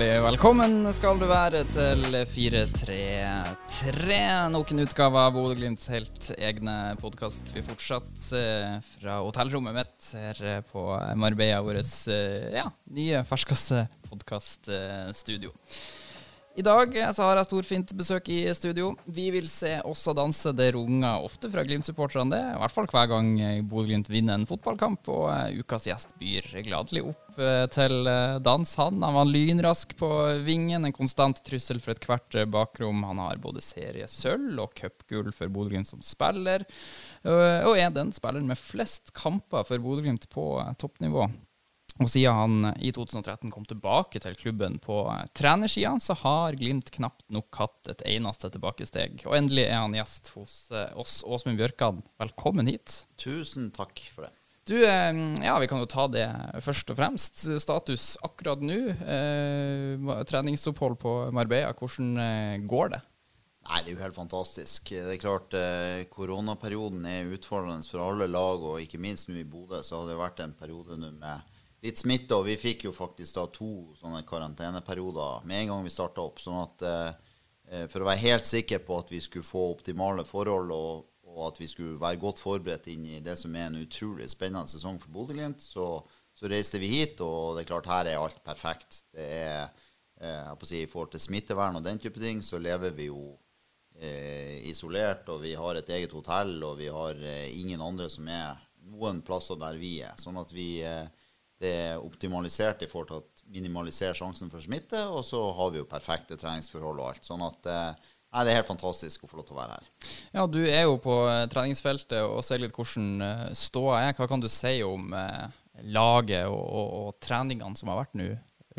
Hjertelig velkommen skal du være til 433. Nok en utgave av Bodø-Glimts helt egne podkast. Vi fortsatt fra hotellrommet mitt her på Marbella, vårt ja, nye, ferskeste podkaststudio. I dag eh, så har jeg storfint besøk i studio. Vi vil se Åssa danse. Det runger ofte fra Glimt-supporterne, det. I hvert fall hver gang Bodø-Glimt vinner en fotballkamp. Og eh, ukas gjest byr gladelig opp eh, til dans. Han, han var lynrask på vingen, en konstant trussel for ethvert bakrom. Han har både seriesølv og cupgull for Bodø-Glimt som spiller, og er den spilleren med flest kamper for Bodø-Glimt på toppnivå. Og siden han i 2013 kom tilbake til klubben på eh, trenersida, så har Glimt knapt nok hatt et eneste tilbakesteg. Og endelig er han gjest hos eh, oss, Åsmund Bjørkan. Velkommen hit. Tusen takk for det. Du, eh, ja, vi kan jo ta det først og fremst. Status akkurat nå. Eh, treningsopphold på Marbella, hvordan går det? Nei, Det er jo helt fantastisk. Det er klart eh, Koronaperioden er utfordrende for alle lag, og ikke minst nå i Bodø så har det vært en periode nå med litt smitte. Og vi fikk jo faktisk da to sånne karanteneperioder med en gang vi starta opp. sånn at eh, eh, for å være helt sikker på at vi skulle få optimale forhold, og, og, at vi skulle være godt forberedt inn i det som er en utrolig spennende sesong for Bodø-Glimt, så, så, reiste vi hit. Og det er klart, her er alt perfekt. Det er, eh, si, I forhold til smittevern og den type ting, så lever vi jo eh, isolert, og vi har et eget hotell, og vi har eh, ingen andre som er noen plasser der vi er. Sånn at vi eh, det er optimalisert i forhold til å minimalisere sjansen for smitte. Og så har vi jo perfekte treningsforhold og alt. Sånn at eh, nei, det er helt fantastisk å få lov til å være her. Ja, Du er jo på eh, treningsfeltet og ser litt hvordan eh, ståa er. Hva kan du si om laget og, og, og treningene som har vært nå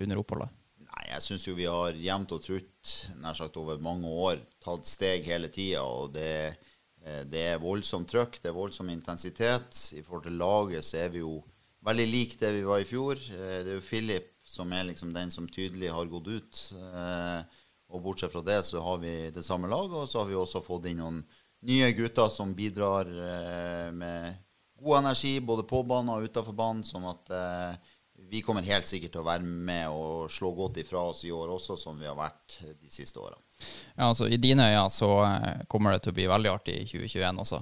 under oppholdet? Nei, Jeg syns jo vi har jevnt og trutt nær sagt over mange år tatt steg hele tida. Og det, det er voldsomt trøkk, det er voldsom intensitet. I forhold til laget så er vi jo veldig lik det vi var i fjor. Eh, det er jo Philip som er liksom den som tydelig har gått ut. Eh, og bortsett fra det så har vi det samme laget, og så har vi også fått inn noen nye gutter som bidrar eh, med god energi både på banen og utenfor banen, sånn at vi kommer helt sikkert til å være med og slå godt ifra oss i år også, som vi har vært de siste åra. Ja, altså, I dine øyne så kommer det til å bli veldig artig i 2021 også?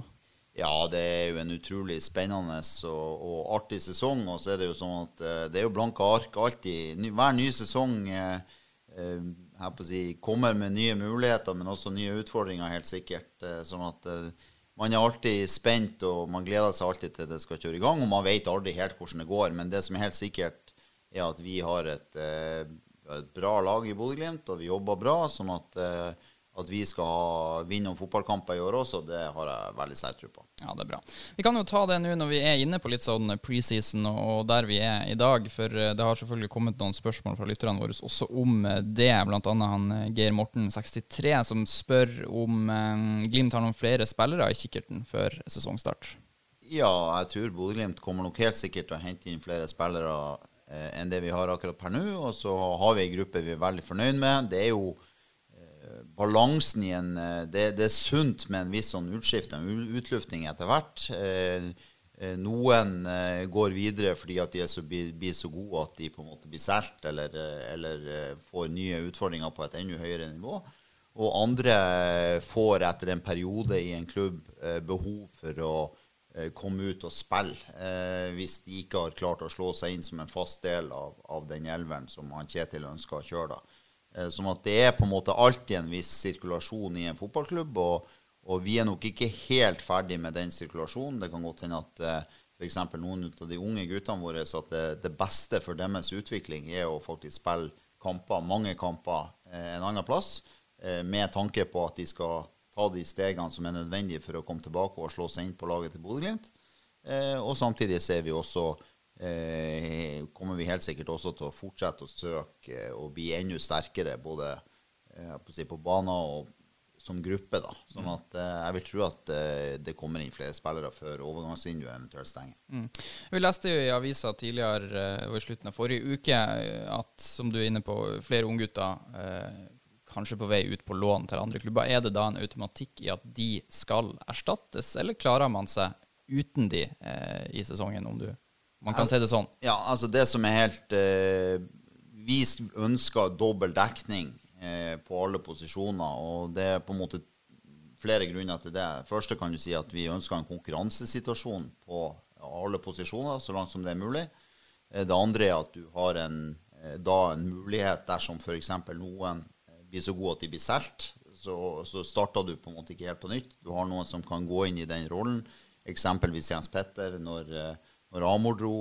Ja, det er jo en utrolig spennende og, og, artig sesong. Og så er det jo sånn at uh, det er jo blanke ark alltid. Hver ny sesong uh, uh, si, kommer med nye muligheter, men også nye utfordringer, helt sikkert. sånn at man er alltid spent, og man gleder seg alltid til det skal kjøre i gang. Og man vet aldri helt hvordan det går. Men det som er helt sikkert, er at vi har et, vi et bra lag i Bodø-Glimt, og vi jobber bra. sånn at at vi skal vinne noen fotballkamper i år også, det har jeg veldig sterk tro på. Ja, det er bra. Vi kan jo ta det nå når vi er inne på litt sånn preseason og der vi er i dag. For eh, det har selvfølgelig kommet noen spørsmål fra lytterne våre også om eh, det. Blant annet han eh, Geir Morten 63 som spør om Glimt har noen flere spillere i kikkerten før sesongstart. Ja, jeg tror Bodø-Glimt kommer nok helt sikkert til å hente inn flere spillere enn det vi har akkurat per nå. Og så har vi ei gruppe vi er veldig fornøyd med. Det er jo balansen i en eh, det, det, er sunt med en viss sånn utskift, en utluftning etter hvert. Eh, eh, noen går videre fordi at de så, blir, så gode at de på en måte blir solgt eller, eller, får nye utfordringer på et enda høyere nivå. Og andre får etter en periode i en klubb behov for å komme ut og spille, hvis de ikke har klart å slå seg inn som en fast del av, av den elveren som han Kjetil ønsker å kjøre. da. Sånn at det er på en måte alltid en viss sirkulasjon i en fotballklubb. Og, og vi er nok ikke helt ferdig med den sirkulasjonen. Det kan godt hende at eh, f.eks. noen av de unge guttene våre at det, det, beste for deres utvikling er å faktisk spille kamper, mange kamper eh, en annen plass, eh, med tanke på at de skal ta de stegene som er nødvendige for å komme tilbake og slå seg inn på laget til Bodø-Glimt. Og samtidig ser vi også eh, kommer vi helt sikkert også til å fortsette å søke og bli enda sterkere, både eh, på, si, på baner og som gruppe. da. Sånn mm. at eh, Jeg vil tro at eh, det kommer inn flere spillere før overgangsvinduet eventuelt stenger. Mm. Vi leste jo i avisa tidligere eh, og i slutten av forrige uke at som du er inne på, flere unggutter eh, kanskje på vei ut på lån til andre klubber. Er det da en automatikk i at de skal erstattes, eller klarer man seg uten de eh, i sesongen, om du man kan si det sånn. Ja, altså det som er helt eh, vi ønsker dobbel dekning eh, på alle posisjoner, og det er på en måte flere grunner til det. Første kan du si at vi ønsker en konkurransesituasjon på alle posisjoner så langt som det er mulig. Eh, det andre er at du har en, eh, da en mulighet dersom f.eks. noen eh, blir så gode at de blir solgt, så, så, starter du på en måte ikke helt på nytt. Du har noen som kan gå inn i den rollen. Eksempelvis Jens Petter når, når Amor dro.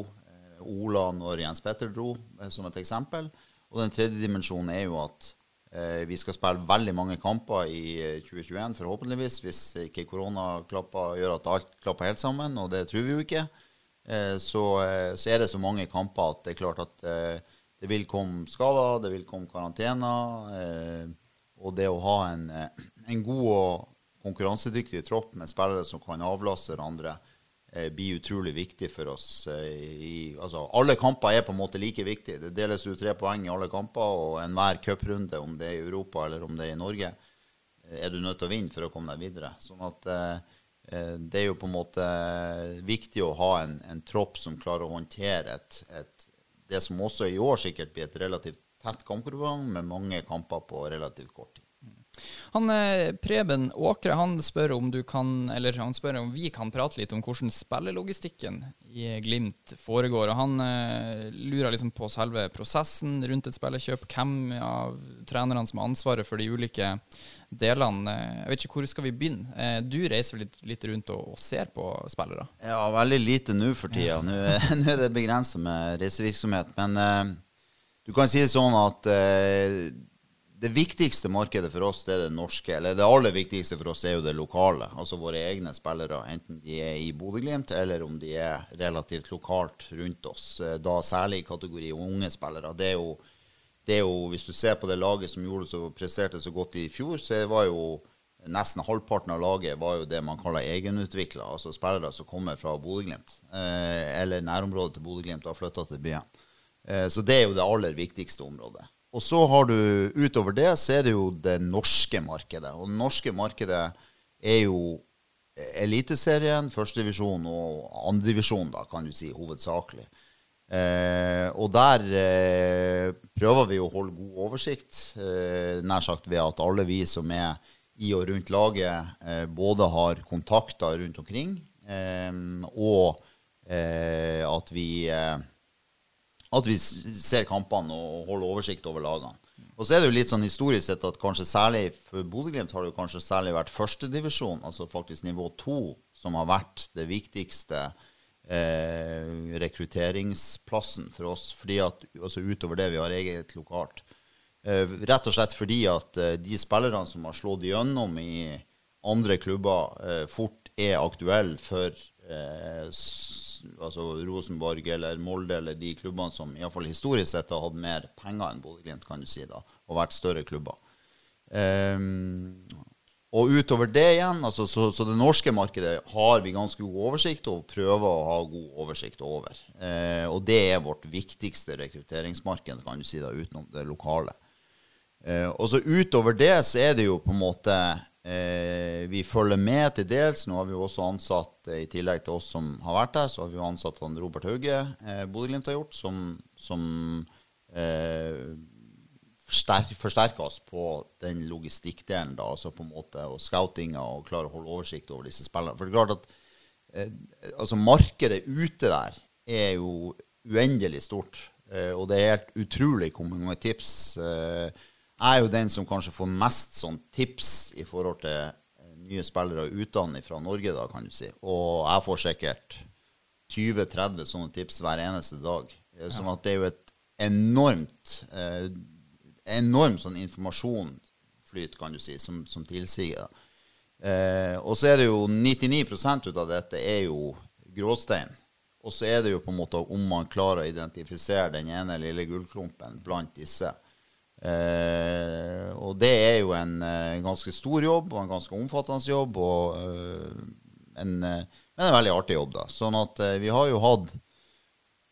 Ola når Jens Petter dro, som et eksempel. Og den tredje dimensjonen er jo at Eh, vi skal spille veldig mange kamper i 2021, eh, forhåpentligvis, hvis ikke koronaklapper gjør at alt klapper helt sammen, og det tror vi jo ikke. Eh, så, så, er det så mange kamper at det er klart at det vil komme skader, det vil komme karantener. Og det å ha en, en god og konkurransedyktig tropp med spillere som kan avlaste hverandre, Eh, blir utrolig viktig for oss. Eh, I, altså, alle kamper er på en måte like viktige. Det deles ut tre poeng i alle kamper, og enhver cuprunde, om det er i Europa eller om det er i Norge, eh, er du nødt til å vinne for å komme deg videre. Sånn at eh, det er jo på en måte viktig å ha en, en tropp som klarer å håndtere et, et, det som også i år sikkert blir et relativt tett kampprogram med mange kamper på relativt kort tid. Han eh, Preben Åkre han spør om du kan, eller han spør om vi kan prate litt om hvordan spillelogistikken i Glimt foregår. og Han uh, lurer liksom på selve prosessen rundt et spillekjøp. Hvem av trenerne som har ansvaret for de ulike delene. Jeg vet ikke hvor skal vi begynne. Uh, du reiser litt, litt rundt og, og, ser på spillere? Ja, veldig lite nå for tida. Nå, nå er det begrensa med reisevirksomhet. Men uh, du kan si det sånn at det viktigste markedet for oss det er det norske. Eller det aller viktigste for oss er jo det lokale. Altså våre egne spillere. Enten de er i Bodø-Glimt, eller om de er relativt lokalt rundt oss. Eh, da særlig i kategori unge spillere. Det er, jo, det er jo, Hvis du ser på det laget som gjorde så, presterte så godt i fjor, så var jo nesten halvparten av laget var jo det man kaller egenutvikla. Altså spillere som kommer fra Bodø-Glimt. Eh, eller nærområdet til Bodø-Glimt og har flytta til byen. Eh, så det er jo det aller viktigste området. Og så har du utover det, så er det jo det norske markedet. Og det norske markedet er jo Eliteserien, førstedivisjon og andredivisjon, kan du si, hovedsakelig. Eh, og der eh, prøver vi å holde god oversikt, eh, nær sagt ved at alle vi som er i og rundt laget, eh, både har kontakter rundt omkring, eh, og eh, at vi at vi ser kampene og holder oversikt over lagene. Og så er det jo litt sånn historisk sett at kanskje særlig for Bodø-Glimt har det jo kanskje særlig vært førstedivisjon, altså faktisk nivå to, som har vært det viktigste eh, rekrutteringsplassen for oss. fordi at, altså Utover det vi har eget lokalt. Eh, rett og slett fordi at eh, de spillerne som har slått gjennom i andre klubber, eh, fort er aktuelle for eh, altså Rosenborg eller Molde eller de klubbene som iallfall historisk sett har hatt mer penger enn Bodø-Glimt, kan du si, da, og vært større klubber. Um, og utover det igjen, altså, så, så, det norske markedet har vi ganske god oversikt og prøver å ha god oversikt over. Eh, og det er vårt viktigste rekrutteringsmarked, kan du si da, utenom det lokale. Eh, og så utover det så er det jo på en måte Eh, vi følger med til dels. Nå har vi også ansatt, eh, i tillegg til oss som har vært der, så har vi jo ansatt han Robert Hauge, eh, Bodø-Glimt har gjort, som, som eh, forsterker oss på den logistikkdelen, da, altså på en måte, og scoutinga, og klarer å holde oversikt over disse spillerne. For det er klart at eh, altså markedet ute der er jo uendelig stort, eh, og det er helt utrolig hvor mange tips eh, er jo den som kanskje får mest sånn tips i forhold til eh, nye spillere utdannet fra Norge, da, kan du si. Og jeg får sikkert 20-30 sånne tips hver eneste dag. Eh, sånn at det er jo et enormt eh, enorm sånn informasjonsflyt, kan du si, som, som tilsier det. Eh, og så er det jo 99 ut av dette er jo gråstein. Og så er det jo på en måte om man klarer å identifisere den ene lille gullklumpen blant disse. Eh, og det er jo en, en, eh, ganske stor jobb og en ganske omfattende jobb. Og eh, en, men en veldig artig jobb, da. Sånn at eh, vi har jo hatt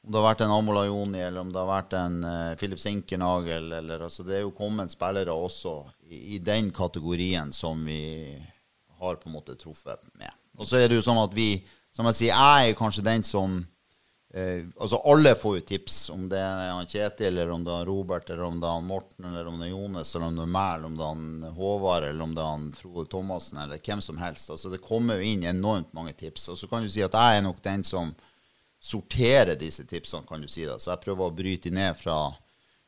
Om det har vært en Amola Joni, eller om det har vært en uh, Philip Sinkernagel eller, altså, Det er jo kommet spillere også i, i, den kategorien som vi har på en måte truffet med. Og så er det jo sånn at vi, som jeg sier, jeg er kanskje den som Eh, altså Alle får jo tips, om det er han Kjetil, eller om det er han Robert, eller om det er han Morten, eller om det er Jones, eller om det er meg, eller om det er han Håvard, eller om det er han Frode Thomassen, eller hvem som helst. Altså Det kommer jo inn enormt mange tips. Og så kan du si at jeg er nok den som sorterer disse tipsene, kan du si. da. Så jeg prøver å bryte ned fra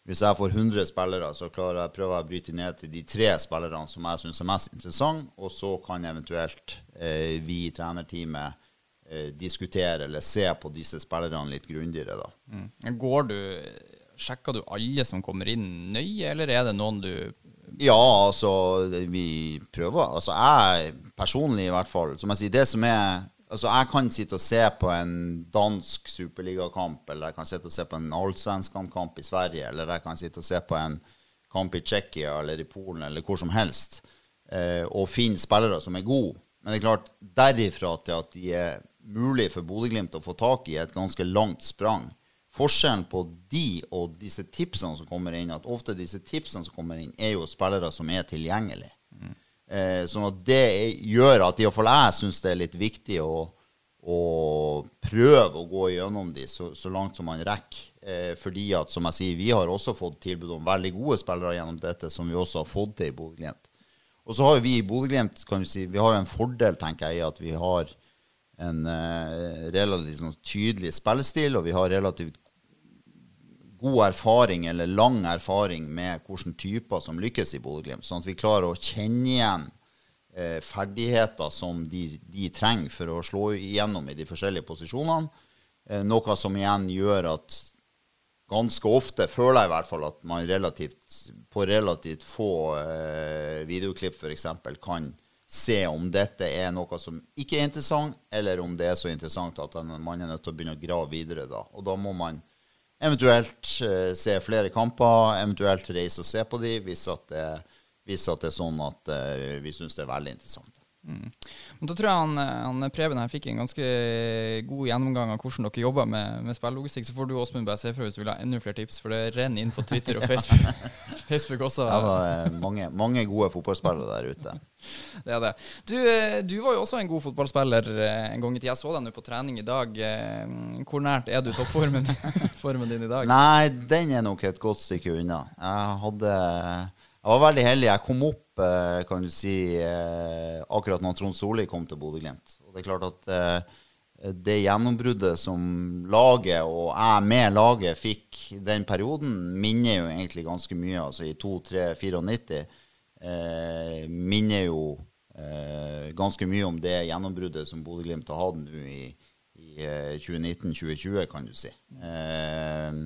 Hvis jeg får 100 spillere, så klarer jeg prøver jeg å bryte ned til de tre spillerne som jeg syns er mest interessante, og så kan eventuelt eh, vi i trenerteamet eh, diskutere eller se på disse spillerne litt grundigere. da. Mm. Går du, Sjekker du alle som kommer inn nøye, eller er det noen du Ja, altså Vi prøver. Altså jeg personlig, i hvert fall. Som jeg sier, det som er Altså Jeg kan sitte og se på en dansk superligakamp, eller jeg kan sitte og se på en allsvenskkamp i Sverige, eller jeg kan sitte og se på en kamp i Tsjekkia eller i Polen eller hvor som helst, eh, og finne spillere som er gode. Men det er klart, derifra til at de er mulig for Bodø-Glimt å få tak i, et ganske langt sprang. Forskjellen på de og disse tipsene som kommer inn, at ofte disse tipsene som kommer inn, er jo spillere som er tilgjengelige. Eh, sånn at det gjør at iallfall jeg syns det er litt viktig å, å prøve å gå gjennom de så, så langt som man rekker. Eh, fordi at, som jeg sier, vi har også fått tilbud om veldig gode spillere gjennom dette, som vi også har fått til i Bodø-Glimt. Og så har vi i Bodø-Glimt si, vi har en fordel, tenker jeg, i at vi har en eh, relativt sånn tydelig spillestil, og vi har relativt god erfaring eller lang erfaring med hvilke typer som lykkes i Bodø-Glimt. Sånn at vi klarer å kjenne igjen eh, ferdigheter som de, de trenger for å slå igjennom i de forskjellige posisjonene. Eh, noe som igjen gjør at ganske ofte, føler jeg i hvert fall, at man relativt, på relativt få eh, videoklipp f.eks. kan se om dette er noe som ikke er interessant, eller om det er så interessant at man er nødt til å begynne å grave videre. da. Og da må man eventuelt eh, se flere kamper, eventuelt reise og se på de, hvis at det, hvis at det er sånn at eh, vi syns det er veldig interessant. Men da tror jeg han, han Preben her fikk en ganske god gjennomgang av hvordan dere jobber med, med spillelogistikk. Så får du Åsmund bare se for hvis du vil ha enda flere tips, for det renner inn på Twitter og Facebook, Facebook også. Ja, det er mange, mange gode fotballspillere der ute. Det er det. Du, eh, du var jo også en god fotballspiller eh, en gang i tida. Jeg så deg nå på trening i dag. Eh, Hvor nært er du toppformen formen din i dag? Nei, den er nok et godt stykke unna. Jeg hadde Jeg var veldig heldig. Jeg kom opp, eh, kan du si, eh, akkurat når Trond Solli kom til Bodø-Glimt. Og det er klart at eh, det gjennombruddet som laget, og jeg med laget, fikk den perioden, minner jo egentlig ganske mye. Altså i 2-3-94 eh, minner jo eh, ganske mye om det gjennombruddet som Bodø-Glimt har hatt nå i, i eh, 2019-2020, kan du si. Eh,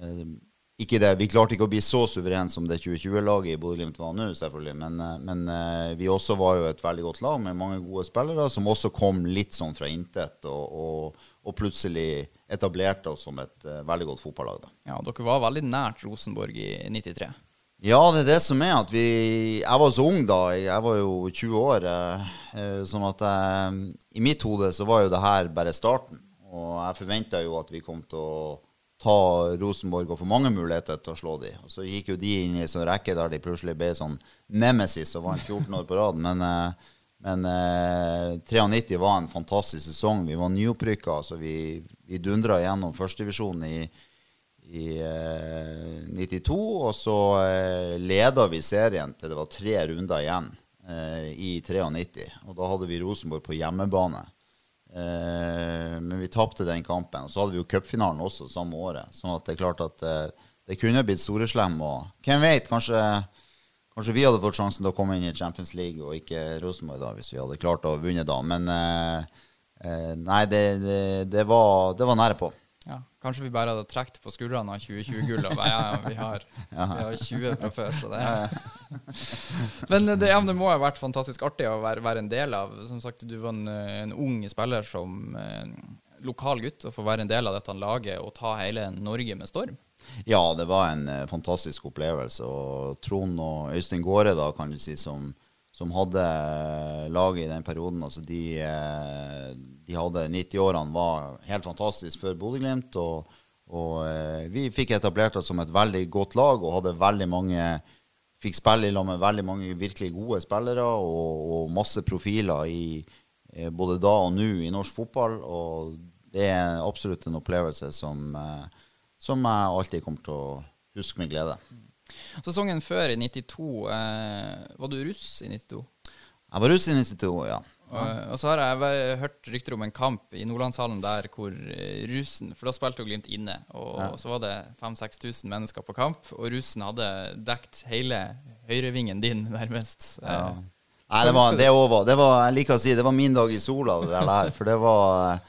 eh, ikke det, Vi klarte ikke å bli så suverene som det 2020-laget i Bodø-Glimt var nå, selvfølgelig. Men, eh, men eh, vi også var jo et veldig godt lag med mange gode spillere, som også kom litt sånn fra intet, og, og, og plutselig etablerte oss som et eh, veldig godt fotballag. da. Ja, Dere var veldig nært Rosenborg i 93. Ja, det er det som er at vi Jeg var så ung da. Jeg var jo 20 år. Sånn at jeg, i mitt hode så var jo det her bare starten. Og jeg forventa jo at vi kom til å ta Rosenborg og få mange muligheter til å slå de. Og så gikk jo de inn i en sånn rekke der de plutselig ble sånn nemesis og vant 14 år på rad. Men, eh, men eh, 93 var en fantastisk sesong. Vi var nyopprykka, Altså vi, vi dundra gjennom førstedivisjonen i i eh, 92, og så eh, leda vi serien til det var tre runder igjen eh, i 93. Og da hadde vi Rosenborg på hjemmebane. Eh, men vi tapte den kampen. Og så hadde vi jo cupfinalen også samme året. sånn det er klart at eh, det kunne blitt storeslem. Og hvem vet, kanskje, kanskje vi hadde fått sjansen til å komme inn i Champions League, og ikke Rosenborg da, hvis vi hadde klart å vunne da. Men eh, nei, det, det, det, var, det var nære på. Ja, Kanskje vi bare hadde trukket på skuldrene av 2020-gullet og bare, Ja, vi har, vi har 20 fra før, så det Men det, ja, det må ha vært fantastisk artig å være, være en del av. Som sagt, du var en, en ung spiller som en lokal gutt, og få være en del av dette laget og ta hele Norge med storm. Ja, det var en eh, fantastisk opplevelse. Og Trond og Øystein Gaare, da, kan du si, som, som hadde laget i den perioden, altså de, eh, de hadde 90-årene, var helt fantastisk for Bodø-Glimt. Og, og eh, vi fikk etablert oss som et veldig godt lag og hadde veldig mange Fikk spille i med veldig mange virkelig gode spillere og, og masse profiler i eh, både da og nå i norsk fotball. Og det er absolutt en opplevelse som, som jeg alltid kommer til å huske med glede. Sesongen før, i 92, eh, var du russ i 92? Jeg var russ i 92, ja. Og, og så har jeg hørt rykter om en kamp i Nordlandshallen der hvor russen For da spilte jo Glimt inne, og så var det 5000-6000 mennesker på kamp, og russen hadde dekt hele høyrevingen din, nærmest. Ja. Nei, det var, det var, det var, jeg liker å si, det var min dag i sola, det der for det var,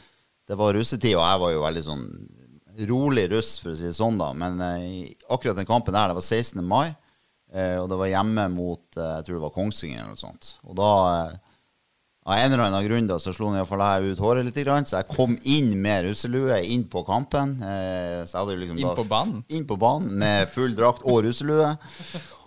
det var russetid, og jeg var jo veldig sånn rolig russ, for å si det sånn, da. Men eh, akkurat den kampen der, det var 16. mai, eh, og det var hjemme mot, eh, jeg tror det var Kongsvinger eller noe sånt. Og da, av en eller annen grunn, da, så slo i hvert fall jeg ut håret litt, grann, så jeg kom inn med russelue inn på kampen. Eh, liksom Inn på banen? Inn på banen med full drakt og russelue.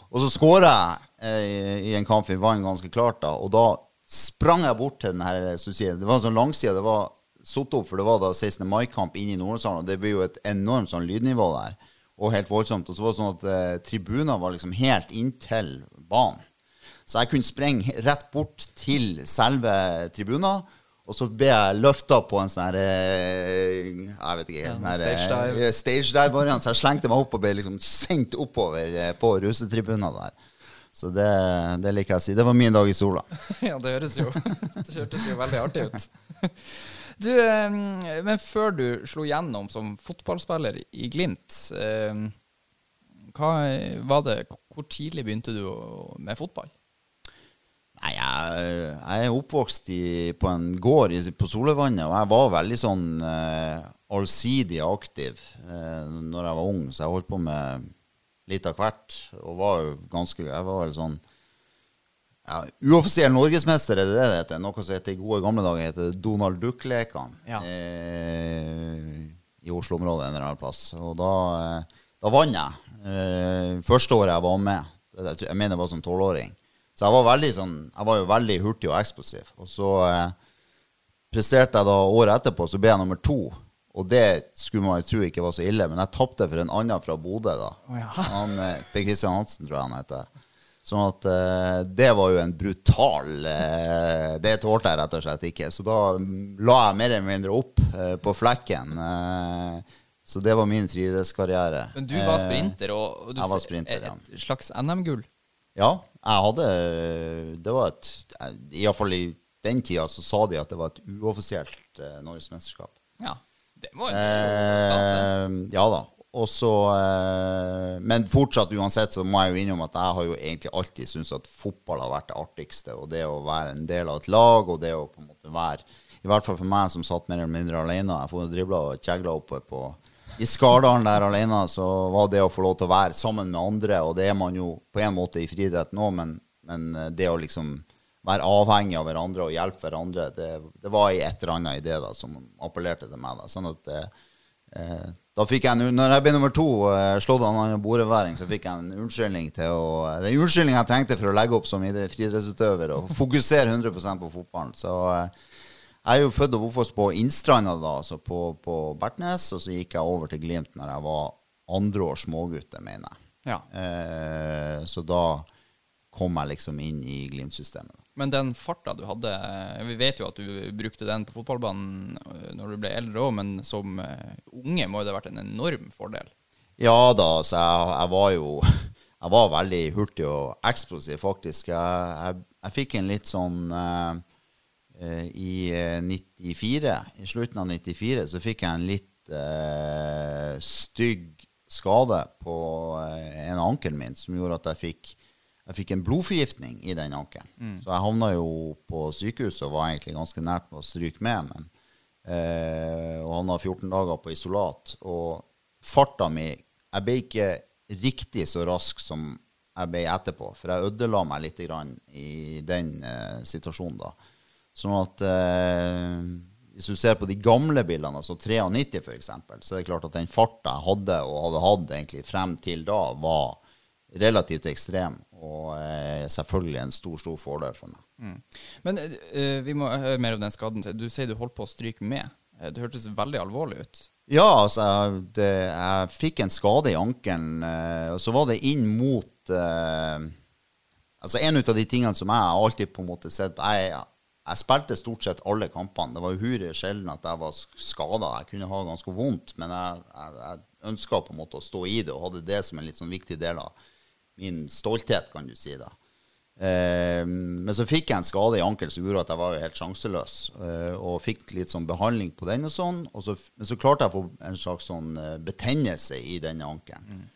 Og så skåra jeg i en kamp vi vant ganske klart, da. Og da sprang jeg bort til den her Det var en sånn langside. Det var satt opp, for det var da 16. mai-kamp inne i Nordlandshallen, og det blir jo et enormt sånn lydnivå der. Og helt voldsomt. Og så var det sånn at eh, tribuner var liksom helt inntil banen. Så jeg kunne sprenge rett bort til selve tribunen. Og så ble jeg løfta på en sånn eh, Jeg vet ikke. Ja, her, eh, stage dive. stage dive-variant. Så jeg slengte meg opp og ble liksom sendt oppover eh, på russetribunen der. Så det, det liker jeg å si. Det var min dag i sola. ja, det høres jo Det hørtes jo veldig artig ut. Du, men før du slo gjennom som fotballspiller i Glimt, hva var det Hvor tidlig begynte du med fotball? Nei, jeg, jeg er oppvokst i, på en gård i, på solevannet, og jeg var veldig sånn eh, allsidig aktiv eh, når jeg var ung, så jeg holdt på med litt av hvert. Og var jo ganske Jeg var vel sånn ja, Uoffisiell norgesmester, er det det det heter? Noe som heter i gode gamle dager heter Donald Duck-lekene. Ja. Eh, I Oslo-området en eller annen plass. Og da, eh, da vant jeg. Eh, første året jeg var med. Jeg, jeg mener jeg var som tolvåring. Så jeg var, veldig sånn, jeg var jo veldig hurtig og eksplosiv. Og så eh, presterte jeg da året etterpå, så ble jeg nummer to. Og det skulle man jo tro ikke var så ille, men jeg tapte for en annen fra Bodø da. Oh, ja. Han, eh, Per Kristian Hansen, tror jeg han heter. Sånn at eh, det var jo en brutal eh, Det tålte jeg rett og slett ikke. Så da mm, la jeg mer eller mindre opp eh, på flekken. Eh, så det var min friidrettskarriere. Men du var Eh, sprinter, og, og du jeg var sprinter, et, ja. et slags NM-gull. Ja, jeg hadde Det var et Iallfall i den tida så sa de at det var et uoffisielt eh, norgesmesterskap. Ja. Det må jo. Eh, ja da. Og så eh, Men fortsatt, uansett, så må jeg jo innom at jeg har jo egentlig alltid syntes at fotball har vært det artigste. Og det å være en del av et lag, og det å på en måte være I hvert fall for meg som satt mer eller mindre alene. Jeg får dribla og kjegla oppe på i Skardalen der alene, så var det å få lov til å være sammen med andre, og det er man jo på en måte i friidrett nå, men, men eh, det å liksom være avhengig av hverandre og hjelpe hverandre, det, det var i et eller annet i det da, som appellerte til meg. da, sånn at det Eh, da fikk jeg, når jeg ble nummer to, eh, slått av en bordeværing, så fikk jeg en unnskyldning til å Det er en unnskyldning jeg trengte for å legge opp som friidrettsutøver og fokusere 100 på fotballen. Så eh, jeg er jo født og oppvokst på Innstranda, da, altså på, på Bertnes, og så gikk jeg over til Glimt når jeg var andre år smågutte, mener jeg. Ja. Eh, så da kom jeg liksom inn i Glimt-systemet. Men den farta du hadde eh, Vi vet jo at du brukte den på fotballbanen eh, når du ble eldre òg, men som eh, unge må det ha vært en enorm fordel. Ja da, så jeg, jeg var jo Jeg var veldig hurtig og eksplosiv, faktisk. Jeg, jeg, jeg fikk en litt sånn eh, I eh, 94, i slutten av 94, så fikk jeg en litt eh, stygg skade på en ankel min som gjorde at jeg fikk jeg fikk en blodforgiftning i den ankelen. Så jeg havna jo på sykehus og var egentlig ganske nært med å stryke med. Men, eh, og havna 14 dager på isolat. Og farta mi Jeg ble ikke riktig så rask som jeg ble etterpå, for jeg ødela meg litt grann i den eh, situasjonen da. Sånn at eh, hvis du ser på de gamle bildene, altså 93 f.eks., så er det klart at den farta jeg hadde, og hadde hatt egentlig frem til da, var relativt ekstrem. Og eh, selvfølgelig en stor, stor fordel for meg. Mm. Men eh, vi må høre mer om den skaden. Du sier du holdt på å stryke med. Eh, Det hørtes veldig alvorlig ut. Ja, altså, det, jeg fikk en skade i ankelen, eh, og så var det inn mot eh, Altså, en av de tingene som jeg alltid på en måte sett på Jeg, jeg spilte stort sett alle kampene. Det var uhyre sjelden at jeg var skada. Jeg kunne ha ganske vondt, men jeg, jeg, jeg ønska på en måte å stå i det og hadde det som en litt sånn viktig del av min stolthet, kan du si. da. Eh, men så fikk jeg en skade i ankelen som gjorde at jeg var jo helt sjanseløs. Eh, og fikk litt sånn behandling på den og sånn. Og så, men så klarte jeg å få en slags sånn eh, betennelse i denne ankelen. Mm.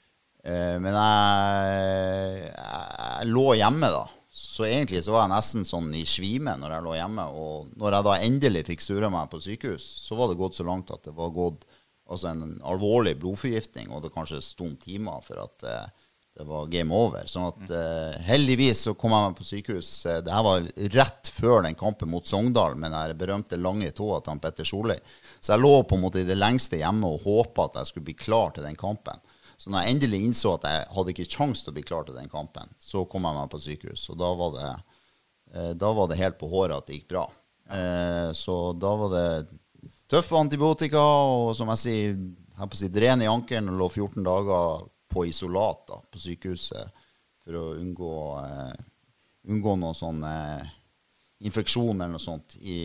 Eh, men jeg, jeg, jeg, lå hjemme da. Så egentlig så var jeg nesten sånn i svime når jeg lå hjemme. Og når jeg da endelig fikk surra meg på sykehus, så var det gått så langt at det var gått altså en alvorlig blodforgiftning, og det kanskje sto timer for at eh, det var game over. Sånn at uh, heldigvis så kom jeg meg på sykehus. Uh, det her var rett før den kampen mot Sogndal med den berømte lange tåa til Petter Solli. Så jeg lå på en måte i det lengste hjemme og håpa at jeg skulle bli klar til den kampen. Så når jeg endelig innså at jeg hadde ikke kjangs til å bli klar til den kampen, så kom jeg meg på sykehus. Og da var det, uh, da var det helt på håret at det gikk bra. så da var det tøffe antibiotika og som jeg sier, jeg på å si, dren i ankelen og lå 14 dager på isolat da, på sykehuset for å unngå, uh, unngå noen sånne infeksjoner infeksjon eller noe sånt i,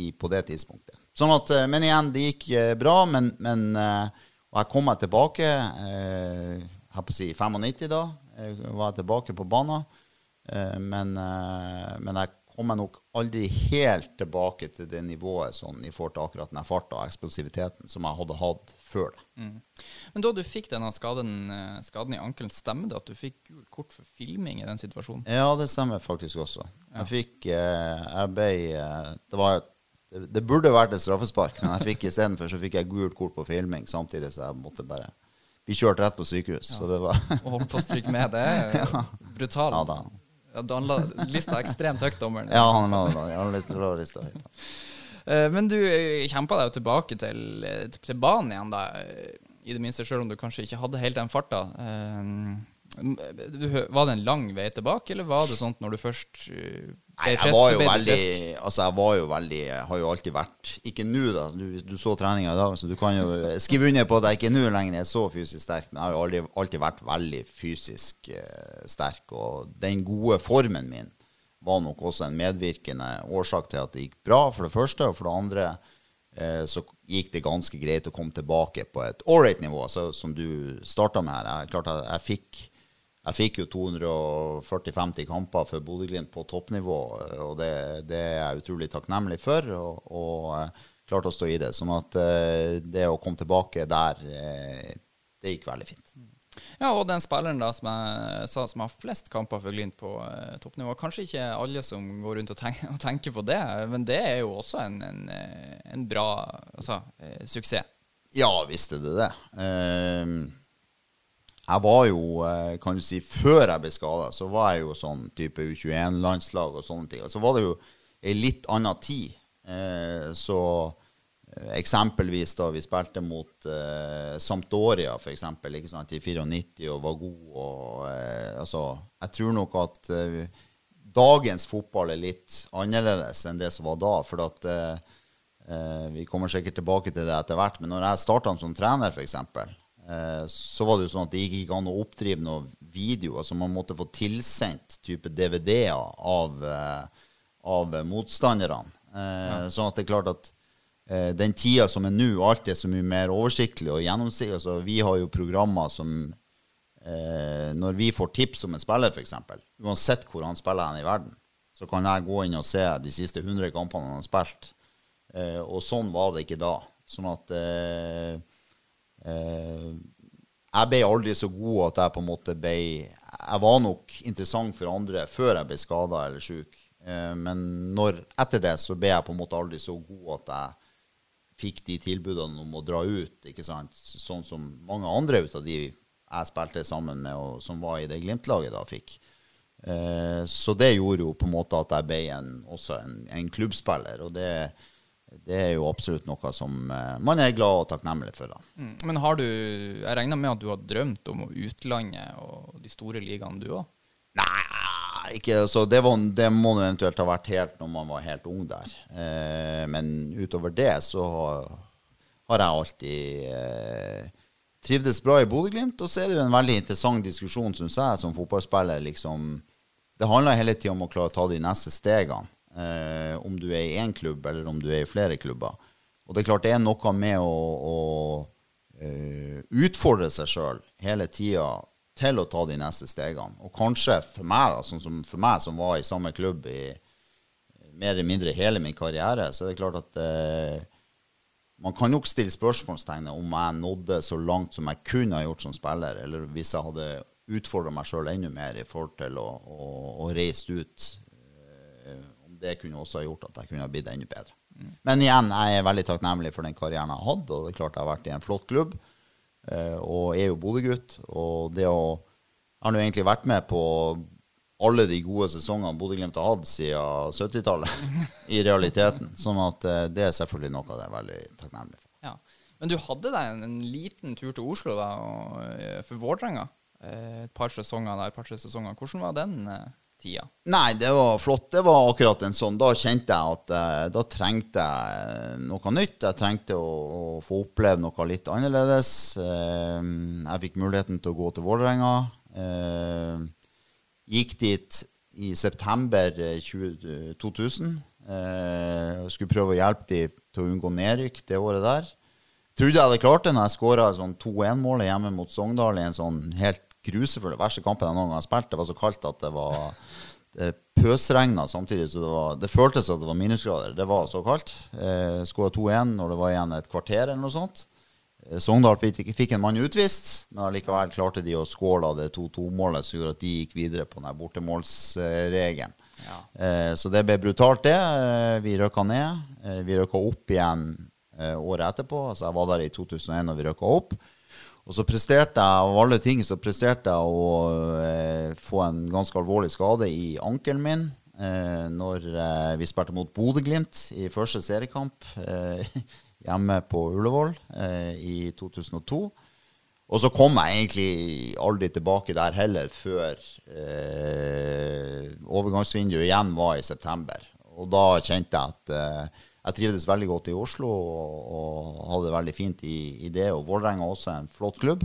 i, på det tidspunktet. Sånn at, uh, men igjen, det gikk bra. Men, men og jeg kom meg tilbake jeg på å si 95 da. Jeg var tilbake på banen. men, men jeg kom jeg nok aldri helt tilbake til det nivået sånn, i forhold til akkurat den farta og eksplosiviteten som jeg hadde hatt før det. Mm. Men da du fikk denne skaden, eh, skaden i ankelen, stemmer det at du fikk gult kort for filming i den situasjonen? Ja, det stemmer faktisk også. Ja. Jeg fikk eh, Jeg ble eh, Det var det, det burde vært et straffespark, men jeg fikk istedenfor så fikk jeg gult kort på filming, samtidig så jeg måtte bare bli kjørt rett på sykehus. Ja. Så det var Å holde på å stryke med, det er ja. brutalt. Ja, da. Ja, han la lista ekstremt høyt, dommeren. Ja, han la, han la lista høyt. Uh, men du eh, kjempa deg jo tilbake til, eh, til, banen igjen, da. I det minste, sjøl om du kanskje ikke hadde helt den farta. Var det en lang vei tilbake, eller var det sånn når du først Nei, jeg var jo veldig Altså, jeg var jo veldig Jeg har jo alltid vært Ikke nå, da. Du, du så treninga i dag, så du kan jo skrive under på at jeg ikke nå lenger er så fysisk sterk. Men jeg har jo aldri, alltid vært veldig fysisk sterk. Og den gode formen min var nok også en medvirkende årsak til at det gikk bra, for det første. Og for det andre eh, så gikk det ganske greit å komme tilbake på et ålreit nivå, så, som du starta med her. Jeg, klart jeg fikk jeg fikk jo 240-50 kamper for Bodø-Glimt på toppnivå, og det, det, er jeg utrolig takknemlig for. Og, og uh, klarte å stå i det. Sånn at eh, det å komme tilbake der, eh, det gikk veldig fint. Ja, og den spilleren da som jeg sa som har flest kamper for Glimt på eh, toppnivå. Kanskje ikke alle som går rundt og, tenk, og, tenker på det, men det er jo også en, en, en bra altså, suksess. Ja visst er det det. Uh, jeg var jo, eh, kan du si, Før jeg ble skada, så var jeg jo sånn type U21-landslag og sånne ting. Og så var det jo ei litt anna tid. Eh, så eh, eksempelvis da vi spilte mot eh, Sampdoria, for eksempel, ikke sant, i 94 og var god og eh, Altså, jeg tror nok at eh, dagens fotball er litt annerledes enn det som var da. For at vi kommer sikkert tilbake til det etter hvert. Men når jeg starta som trener, f.eks., Eh, så var det jo sånn at det gikk ikke an å oppdrive noen video. altså Man måtte få tilsendt type DVD-er av, eh, av motstanderne. Eh, ja. Sånn at det er klart at den tida som er nå, alt er så mye mer oversiktlig og gjennomsiktig. Altså, vi har jo programmer som Når vi får tips om en spiller, f.eks., uansett hvor han spiller hen i verden, så kan jeg gå inn og se de siste 100 kampene han har spilt. og sånn var det ikke da. Sånn at Eh, jeg ble aldri så god at jeg på en måte ble Jeg var nok interessant for andre før jeg ble skada eller sjuk. Eh, men når, etter det så ble jeg på en måte aldri så god at jeg fikk de tilbudene om å dra ut. ikke sant? Sånn som mange andre ut av de jeg spilte sammen med, og som var i det Glimt-laget da, fikk. Eh, så det gjorde jo på en måte at jeg ble en, også en, en klubbspiller. og det det er jo absolutt noe som uh, man er glad og takknemlig for. Mm. Men har du Jeg regner med at du har drømt om utlandet og de store ligaene, du òg? Nei, ikke, så det, var, det, må nå eventuelt ha vært helt når man var helt ung der. Eh, men utover det så har jeg alltid eh, trivdes bra i Bodø-Glimt. Og så er det jo en veldig interessant diskusjon, syns jeg, som fotballspiller. liksom det handler hele tida om å klare å ta de neste stegene. eh, om du er i én klubb eller om du er i flere klubber. Og det er klart det er noe med å, å uh, utfordre seg sjøl hele tida til å ta de neste stegene. Og kanskje for meg, da, sånn som for meg som var i samme klubb i mer eller mindre hele min karriere, så er det klart at eh, man kan nok stille spørsmålstegnet om jeg nådde så langt som jeg kunne ha gjort som spiller, eller hvis jeg hadde utfordra meg sjøl enda mer i forhold til å, å, å reise ut. Eh, om det kunne også ha gjort at jeg kunne ha blitt enda bedre. Mm. Men igjen, jeg er veldig takknemlig for den karrieren jeg har hatt, og det er klart jeg har vært i en flott klubb. Eh, og er jo Bodø-gutt. Og det å Jeg har nå egentlig vært med på alle de gode sesongene Bodø-Glimt har hatt siden 70-tallet, i realiteten. Sånn at eh, det er selvfølgelig noe jeg er veldig takknemlig for. Ja. Men du hadde deg en, en liten tur til Oslo da, og, for Vålerenga? Eh, et par sesonger der, et par-tre sesonger. Hvordan var den eh, tida? Nei, det var flott. Det var akkurat en sånn. Da kjente jeg at eh, da trengte jeg noe nytt. Jeg trengte å, å få oppleve noe litt annerledes. Jeg fikk muligheten til å gå til Vålerenga. Gikk dit i september 20, 2000. Skulle prøve å hjelpe dem til å unngå nedrykk det året der. Trodde jeg hadde klart det når jeg skåra sånn 2-1-målet hjemme mot Sogndal i en sånn helt grusefull verste kampen jeg noen gang har spilt. Det var så kaldt at det var det pøsregna samtidig. Så det, var, det føltes som det var minusgrader. Det var så kaldt. Eh, Skåra 2-1 når det var igjen et kvarter eller noe sånt. Eh, Sogndal fikk, fikk, en mann utvist, men allikevel klarte de å skåle det 2-2-målet som gjorde at de gikk videre på den bortemålsregelen. Ja. Eh, så det ble brutalt, det. Eh, vi røkka ned. Eh, vi røkka opp igjen eh, året etterpå. Altså jeg var der i 2001 og vi røkka opp. Og så presterte jeg av alle ting så presterte jeg å eh, få en ganske alvorlig skade i ankelen min eh, når eh, vi spilte mot Bodø-Glimt i første seriekamp eh, hjemme på Ullevål eh, i 2002. Og så kom jeg egentlig aldri tilbake der heller før eh, overgangsvinduet igjen var i september. Og da kjente jeg at jeg trivdes veldig godt i Oslo og, og hadde det veldig fint i, i det. Og Vålerenga er også en flott klubb.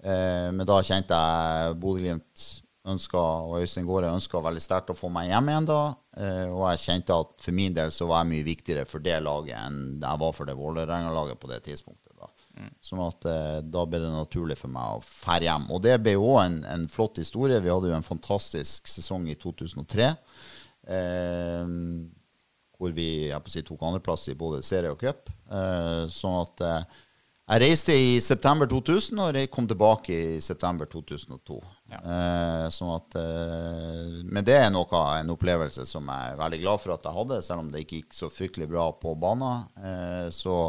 Eh, men da kjente jeg Bodø-Glimt og Øystein Gaare ønska veldig sterkt å få meg hjem igjen da. Eh, og jeg kjente at for min del så var jeg mye viktigere for det laget enn jeg var for det Vålerenga-laget på det tidspunktet. da. Mm. Sånn at eh, da ble det naturlig for meg å fære hjem. Og det ble jo en, en, flott historie. Vi hadde jo en fantastisk sesong i 2003. Eh, hvor vi si, tok andreplass i både serie og cup. Eh, sånn at eh, jeg reiste i september 2000 og jeg kom tilbake i september 2002. Ja. Eh, sånn at, men det er noe, en opplevelse som jeg er veldig glad for at jeg hadde, selv om det ikke gikk så fryktelig bra på banen. Eh, så,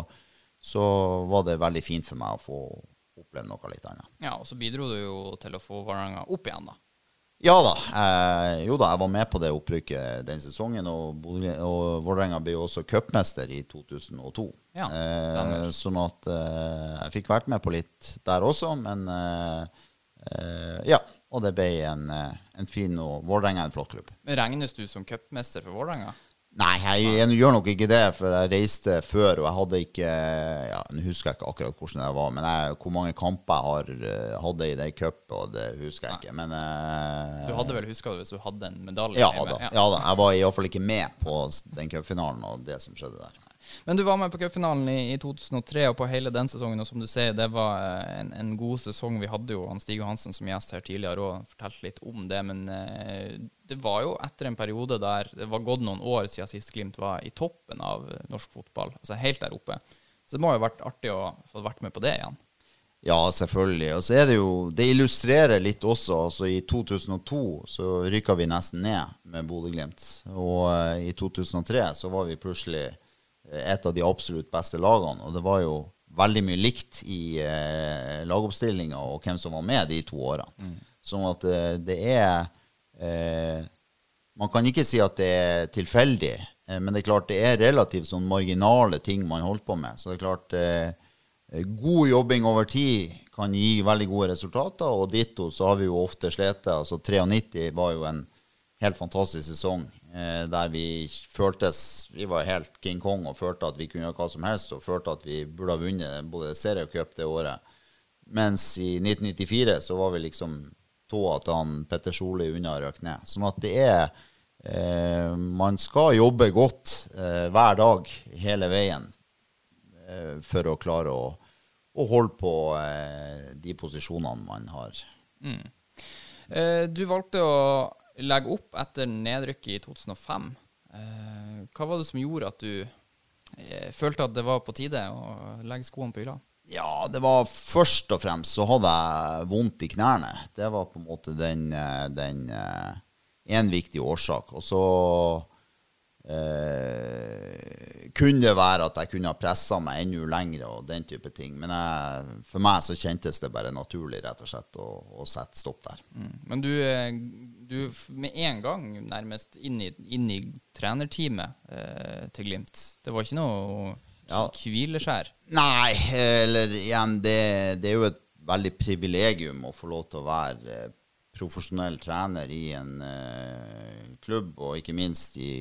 så var det veldig fint for meg å få oppleve noe litt annet. Ja, og så bidro du jo til å få Varanger opp igjen, da. Ja da. Eh, jo da, jeg var med på det opprykket den sesongen. Og, og Vålerenga ble jo også cupmester i 2002. Ja, eh, sånn at eh, jeg fikk vært med på litt der også, men eh, eh, ja. Og det ble en, eh, en fin og Vålerenga er en flott klubb. Men Regnes du som cupmester for Vålerenga? Nei, jeg, jeg, gjør nok ikke det, for jeg reiste før, og jeg hadde ikke ja, Nå husker jeg ikke akkurat hvordan det var, men jeg, hvor mange kamper jeg har, uh, hadde i det cupet, og det husker jeg ikke. Men uh, Du hadde vel huska det hvis du hadde en medalje? Ja da, ja. ja da. Jeg var iallfall ikke med på den cupfinalen og det som skjedde der. Men du var med på cupfinalen i, i, 2003, og på hele den sesongen. Og som du sier, det var eh, en, en god sesong. Vi hadde jo Stig Johansen som gjest her tidligere og fortalte litt om det. Men eh, det var jo etter en periode der det var gått noen år siden sist Glimt var i toppen av norsk fotball. Altså helt der oppe. Så det må jo ha vært artig å få vært med på det igjen. Ja, selvfølgelig. Og så er det jo Det illustrerer litt også. Altså I 2002 så rykka vi nesten ned med Bodø-Glimt. Og i 2003 så var vi plutselig et av de absolutt beste lagene. Og det var jo veldig mye likt i eh, lagoppstillinga og hvem som var med de to årene. Mm. Sånn at eh, det er eh, Man kan ikke si at det er tilfeldig, eh, men det er klart det er relativt sånn marginale ting man holdt på med. Så det er klart eh, God jobbing over tid kan gi veldig gode resultater, og ditto så har vi jo ofte slitt. Altså 93 var jo en helt fantastisk sesong der vi føltes Vi var helt King Kong og følte at vi kunne gjøre hva som helst, og følte at vi burde ha vunnet både serie og cup det året. Mens i 1994 så var vi liksom tåa til han Petter Solli unna røk ned. Sånn at det er eh, man skal jobbe godt eh, hver dag hele veien eh, for å klare å, å holde på eh, de posisjonene man har. Eh, du valgte å legge opp etter nedrykket i 2005. Eh, hva var det som gjorde at du eh, følte at det var på tide å legge skoene på hylla? Ja, det var først og fremst så hadde jeg vondt i knærne. Det var på en måte den, eh, den en viktig årsak. Og så eh, kunne det være at jeg kunne ha pressa meg enda lengre og den type ting. Men jeg, for meg så kjentes det bare naturlig rett og slett å, å sette stopp der. Mm. Men du, du med en gang nærmest inn i, inn i trenerteamet eh, til Glimt. Det var ikke noe Ja. hvileskjær. Nei, eller igjen, det, det er jo et veldig privilegium å få lov til å være eh, profesjonell trener i en eh, klubb, og ikke minst i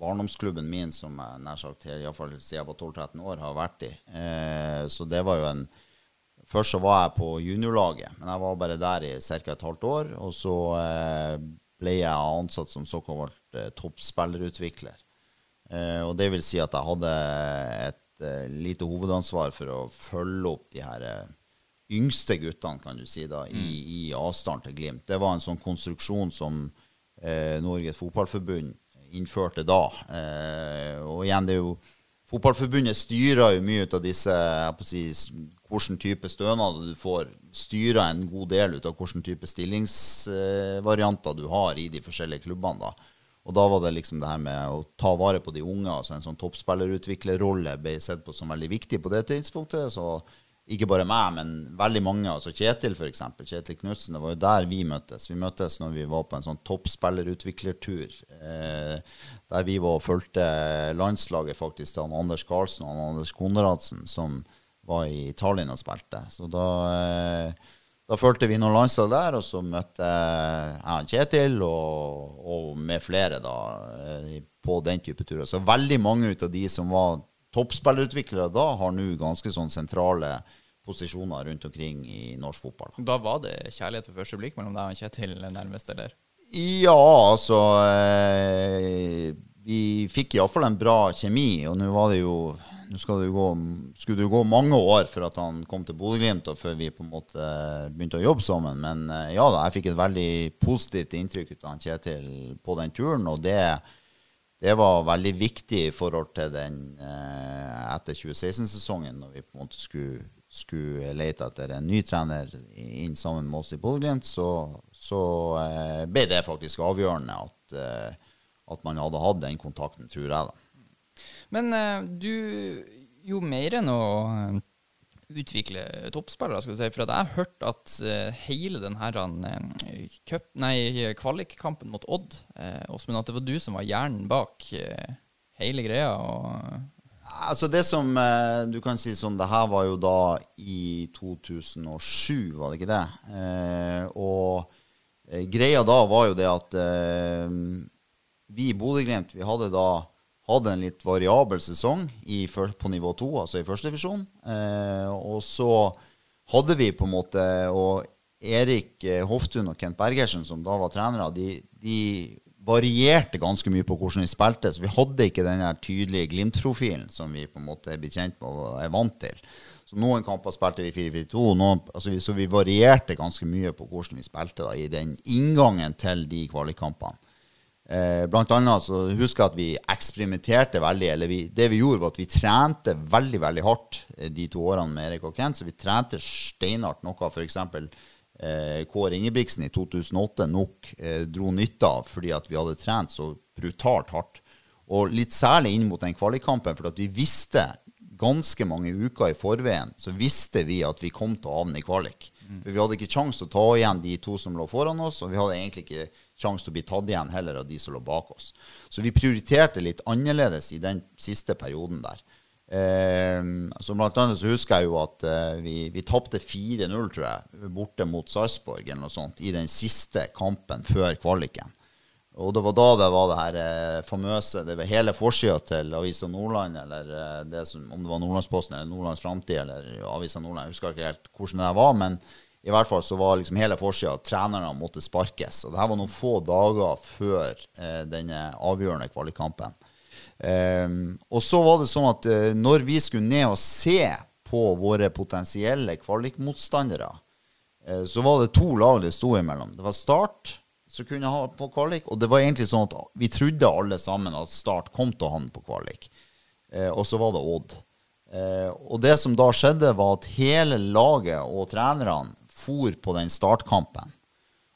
barndomsklubben min, som jeg nær sagt iallfall siden jeg var 12-13 år, har vært i. Eh, så det var jo en Først så var jeg på juniorlaget, men jeg var bare der i ca. et halvt år. Og så eh, ble jeg ansatt som såkalt eh, toppspillerutvikler. Eh, og det vil si at jeg hadde et lite hovedansvar for å følge opp de her yngste guttene, kan du si, da, i, i avstand til Glimt. Det var en sånn konstruksjon som eh, Norges Fotballforbund innførte da. Eh, og igjen, det er jo Fotballforbundet styrer jo mye ut av disse hvilken type stønader du får. Styrer en god del ut av hvilken type stillingsvarianter du har i de forskjellige klubbene. da. Og da var det liksom det her med å ta vare på de unge. altså En sånn toppspillerutviklerrolle ble sett på som veldig viktig på det tidspunktet. så ikke bare meg, men veldig mange. altså Kjetil, f.eks. Kjetil Knutsen. Det var jo der vi møttes. Vi møttes når vi var på en sånn toppspillerutviklertur. Eh, der vi var og fulgte landslaget faktisk til Anders Karlsen og Anders Konradsen, som var i Tallinn og spilte. Så da, eh, da fulgte vi noen landslag der, og så møtte jeg Kjetil og, og med flere da, eh, på den type turer. Så veldig mange av de som var toppspillerutviklere da, har nå ganske sånn sentrale posisjoner rundt omkring i norsk fotball. Da var det kjærlighet ved første blikk mellom deg og Kjetil nærmest, eller? Ja, altså eh, Vi fikk iallfall en bra kjemi, og nå var det jo nå skal det jo gå, skulle det jo gå mange år for at han kom til Bodø-Glimt, og før vi på en måte begynte å jobbe sammen. Men eh, ja da, jeg fikk et veldig positivt inntrykk ut av han Kjetil på den turen. Og det, det var veldig viktig i forhold til den eh, etter 2016-sesongen, når vi på en måte skulle, skulle lete etter en ny trener inn sammen med oss i Bodø-Glimt, så, så eh, ble det faktisk avgjørende at, eh, at man hadde hatt den kontakten, tror jeg. da. Men eh, du Jo mer enn å eh, utvikle toppspillere, skal du si. For jeg har hørt at eh, hele den her eh, cup, kvalikkampen mot Odd, Åsmund, at det var du som var hjernen bak hele greia. og... Altså det som eh, du kan si sånn, det her var jo da i 2007, var det ikke det? Eh, og eh, greia da var jo det at vi i Bodø-Glimt vi hadde da hadde en litt variabel sesong i, på nivå 2, altså i første divisjon. Eh, og så hadde vi på en måte Og Erik Hoftun og Kent Bergersen, som da var trenere, de, de varierte ganske mye på hvordan vi spilte. Så vi hadde ikke den tydelige Glimt-profilen som vi på en måte er blitt kjent med og er vant til. Så noen kamper spilte vi 4-4-2, altså så vi varierte ganske mye på hvordan vi spilte da, i den inngangen til de kvalikkampene. Eh, blant annet så husker jeg at vi eksperimenterte veldig. eller vi, Det vi gjorde, var at vi trente veldig veldig hardt eh, de to årene med Erik og Kent. Så vi trente steinhardt noe f.eks. Eh, Kåre Ingebrigtsen i 2008 nok eh, dro nytte av fordi at vi hadde trent så brutalt hardt. Og litt særlig inn mot den kvalikkampen, for at vi visste ganske mange uker i forveien så visste vi at vi kom til å havne i kvalik. For Vi hadde ikke sjanse til å ta igjen de to som lå foran oss, og vi hadde egentlig ikke sjanse til å bli tatt igjen heller av de som lå bak oss. Så vi prioriterte litt annerledes i den siste perioden der. Eh, så blant annet så husker jeg jo at eh, vi, vi tapte 4-0, tror jeg, borte mot Sarpsborg eller noe sånt, i den siste kampen før kvaliken. Og det var da det var det her eh, famøse Det var hele forsida til Avisa Nordland, eller eh, det som, om det var Nordlandsposten eller Nordlands Framtid eller Avisa Nordland, jeg husker ikke helt hvordan det var. Men I hvert fall så var liksom hele forsida at trenerne måtte sparkes. Og det her var noen få dager før eh, denne avgjørende kvalikkampen. Um, og så var det sånn at uh, når vi skulle ned og se på våre potensielle kvalikmotstandere, uh, så var det to lag det sto imellom. Det var Start som kunne ha på kvalik, og det var egentlig sånn at vi trodde alle sammen at Start kom til å havne på kvalik. Uh, og så var det Odd. og det som da skjedde, var at hele laget og trenerne for på den startkampen.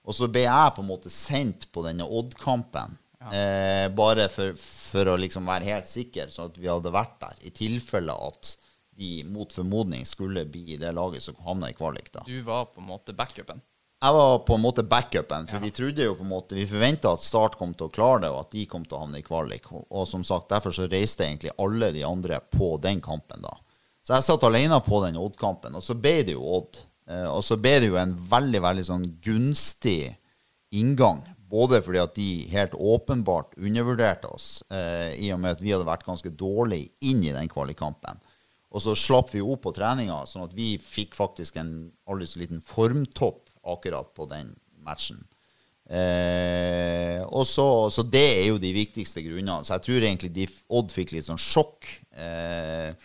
Og så ble jeg på en måte sendt på denne Odd-kampen Eh, bare for, for, å liksom være helt sikker, sånn at vi hadde vært der. I tilfelle at de mot formodning skulle bli i det laget som havna i kvalik. da. Du var på en måte backupen? Jeg var på en måte backupen. For ja. vi trodde jo på en måte, vi forventa at Start kom til å klare det, og at de kom til å havne i kvalik. Og, og, som sagt, derfor så reiste egentlig alle de andre på den kampen da. Så jeg satt alene på den Odd-kampen, og så ble det jo Odd. Eh, og så ble det jo en veldig, veldig sånn gunstig inngang både fordi at de helt åpenbart undervurderte oss, eh, i og med at vi hadde vært ganske dårlige inn i den kvalikkampen. Og så slapp vi opp på treninga, sånn at vi fikk faktisk en aldri så liten formtopp akkurat på den matchen. Eh, og så, så, det er jo de viktigste grunnene. Så jeg tror egentlig de, Odd fikk litt sånn sjokk eh,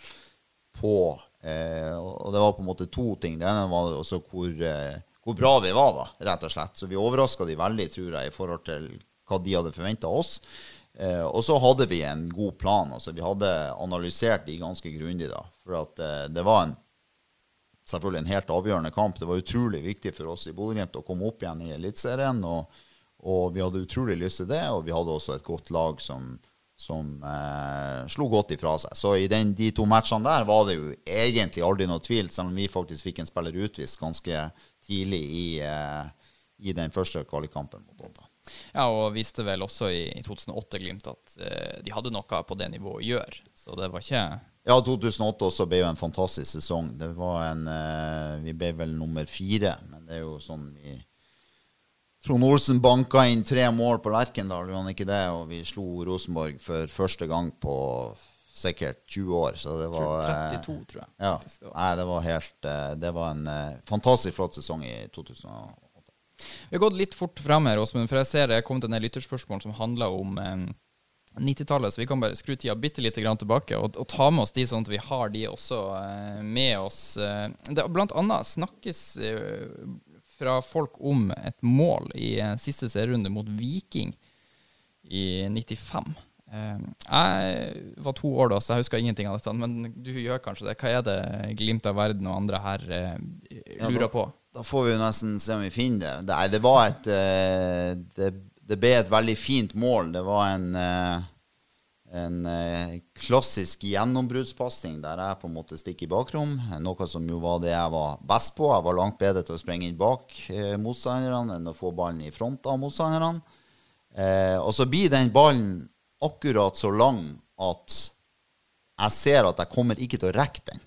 på eh, Og det var på en måte to ting. Det ene var også hvor eh, hvor bra vi var, da, rett og slett. Så vi overraska de veldig, tror jeg, i forhold til hva de hadde forventa oss. Eh, og så hadde vi en god plan. altså Vi hadde analysert de ganske grundig. da, For at eh, det var en, selvfølgelig en helt avgjørende kamp. Det var utrolig viktig for oss i Bodø-Glimt å komme opp igjen i Eliteserien. Og, og, vi hadde utrolig lyst til det, og vi hadde også et godt lag som, som eh, slo godt ifra seg. Så i den, de to matchene der var det jo egentlig aldri noe tvil, selv om vi faktisk fikk en spiller utvist ganske tidlig i, eh, i den første kvalikkampen mot Odda. Ja, og viste vel også i, i 2008 Glimt at eh, de hadde noe på det nivået å gjøre. Så det var ikke Ja, 2008 også ble jo en fantastisk sesong. Det var en uh, Vi ble vel nummer fire, men det er jo sånn vi Trond Olsen banka inn tre mål på Lerkendal, gjorde han ikke det? Og vi slo Rosenborg for første gang på sikkert 20 år. Så det var 32, eh, tror jeg. Ja. Nei, det var helt eh, Det var en eh, fantastisk flott sesong i 2008. Vi har gått litt fort fram her, Åsmund, for jeg ser det er kommet en del lytterspørsmål som handler om eh, 90-tallet, så vi kan bare skru tida bitte lite grann tilbake og, og, ta med oss de, sånn at vi har de også med oss. Det blant annet snakkes fra folk om et mål i siste serierunde mot Viking i 95. Ehm, jeg var to år da, så jeg husker ingenting av dette. Men du gjør kanskje det. Hva er det Glimt av verden og andre her eh, lurer ja, på? Da får vi jo nesten se om vi finner det. Nei, det var et eh, det, det, ble et veldig fint mål. Det var en, eh, en klassisk gjennombruddspasning der jeg på en måte stikker i bakrom. Noe som jo var det jeg var best på. Jeg var langt bedre til å sprenge inn bak motstanderne enn å få ballen i front av motstanderne. og så blir den ballen akkurat så lang at jeg ser at jeg kommer ikke til å rekke den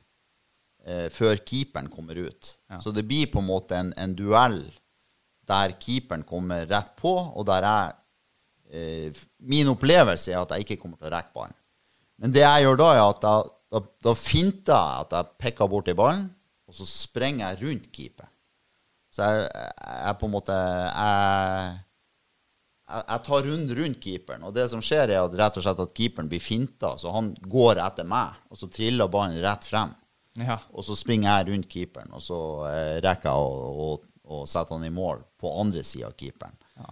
eh, før keeperen kommer ut. Ja. Så det blir på en måte en, en, duell der keeperen kommer rett på, og der jeg eh, Min opplevelse er at jeg ikke kommer til å rekke ballen. Men det jeg gjør da, er at jeg, da, da finter jeg at jeg pekker borti ballen, og så sprenger jeg rundt keeper. Så jeg, jeg på en måte jeg, jeg tar runden rundt keeperen, og det som skjer, er at rett og slett at keeperen blir finta. Så han går etter meg, og så triller ballen rett frem. Ja. Og så springer jeg rundt keeperen, og så eh, rekker jeg å, å, å, sette han i mål på andre sida av keeperen. Ja.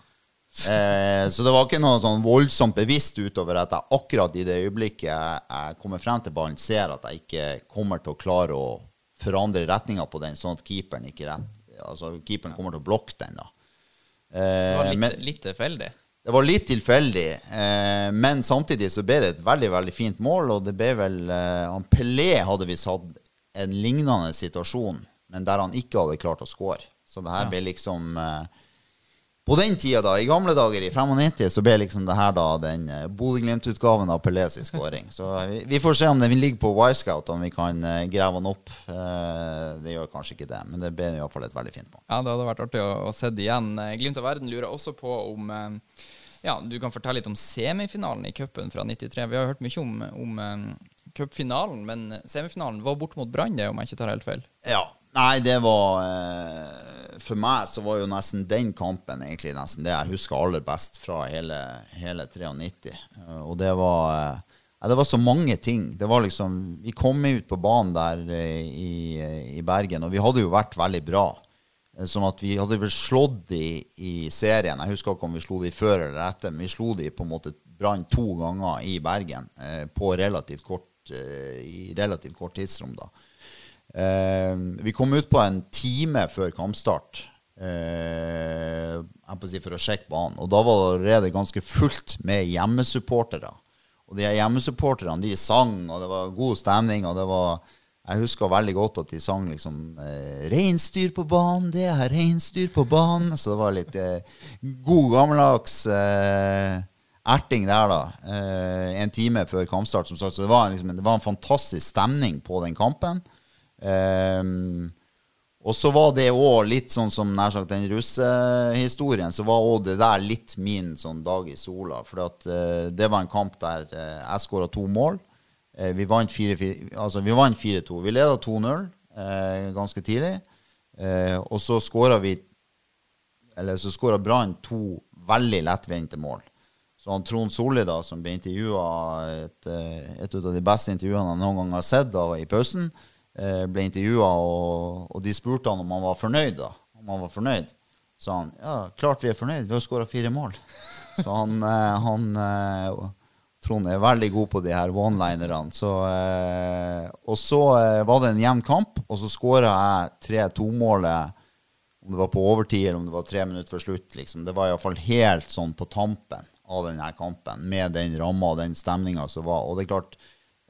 Eh, så det var ikke noe sånn voldsomt bevisst utover at jeg akkurat i det øyeblikket jeg, jeg kommer frem til ballen, ser at jeg ikke kommer til å klare å forandre retninga på den, sånn at keeperen ikke rett, altså keeperen kommer til å blokke den. da. Det var litt, men, litt tilfeldig? Det var litt tilfeldig, eh, men samtidig så ble det et veldig veldig fint mål. Og det ble vel eh, Pelé hadde visst hatt en lignende situasjon, men der han ikke hadde klart å score. Så det her ja. ble liksom eh, på den tida, da, i gamle dager, i 95, så ble liksom det her da den uh, Bodø-Glimt-utgaven av Pelés i skåring. Så vi, vi, får se om den ligger på Wisecout, om vi kan uh, grave den opp. Uh, det gjør kanskje ikke det, men det ble iallfall et veldig fint mål. Ja, det hadde vært artig å, å se det igjen. Glimt av verden lurer også på om ja, du kan fortelle litt om semifinalen i cupen fra 93. Vi har hørt mye om, om cupfinalen, men semifinalen var bort mot Brann, om jeg ikke tar helt feil? Ja, Nei, det var eh, For meg så var jo nesten den kampen egentlig nesten det jeg husker aller best fra hele, hele 93. Eh, og det var eh, ja, Det var så mange ting. Det var liksom Vi kom ut på banen der eh, i, i Bergen, og vi hadde jo vært veldig bra. Eh, Sånn at vi hadde vel slått de i serien. Jeg husker ikke om vi slo de før eller etter, men vi slo de på en måte Brann to ganger i Bergen eh, på relativt kort, eh, i relativt kort tidsrom. da. Eh, vi kom ut på en time før kampstart eh, for å sjekke banen. Og da var det allerede ganske fullt med hjemmesupportere. Og de hjemmesupporterne de sang, og det var god stemning. og det var... Jeg husker veldig godt at de sang liksom eh, 'Reinsdyr på banen, det er reinsdyr på banen'. Så det var litt eh, god, gammeldags eh, erting der, da. Eh, en time før kampstart, som sagt. Så det var, liksom, det var en fantastisk stemning på den kampen. Eh, og så var det òg litt sånn som nær sagt den russehistorien, så var òg det der litt min sånn dag i sola. For at, uh, det var en kamp der uh, jeg skåra to mål. Uh, vi vant 4-2. Altså, vi vant 4-2. Vi leda 2-0 eh, ganske tidlig. Og så skåra vi Eller så skåra Brann to veldig lettvinte mål. Så han Trond Solli, da, som ble intervjua et, et av de beste intervjuene han noen gang har sett da, i pausen, ble intervjua, og, og de spurte han om han var fornøyd. da, om han var fornøyd. Så han ja, klart vi er fornøyd, vi har skåra fire mål. Så han, eh, han eh, Trond er veldig god på de her one-linerne. Eh, og så eh, var det en jevn kamp, og så skåra jeg 3-2-målet. Om det var på overtid eller om det var tre minutter før slutt. Liksom. Det var iallfall helt sånn på tampen av denne kampen, med den ramma og den stemninga som var. Og det er klart,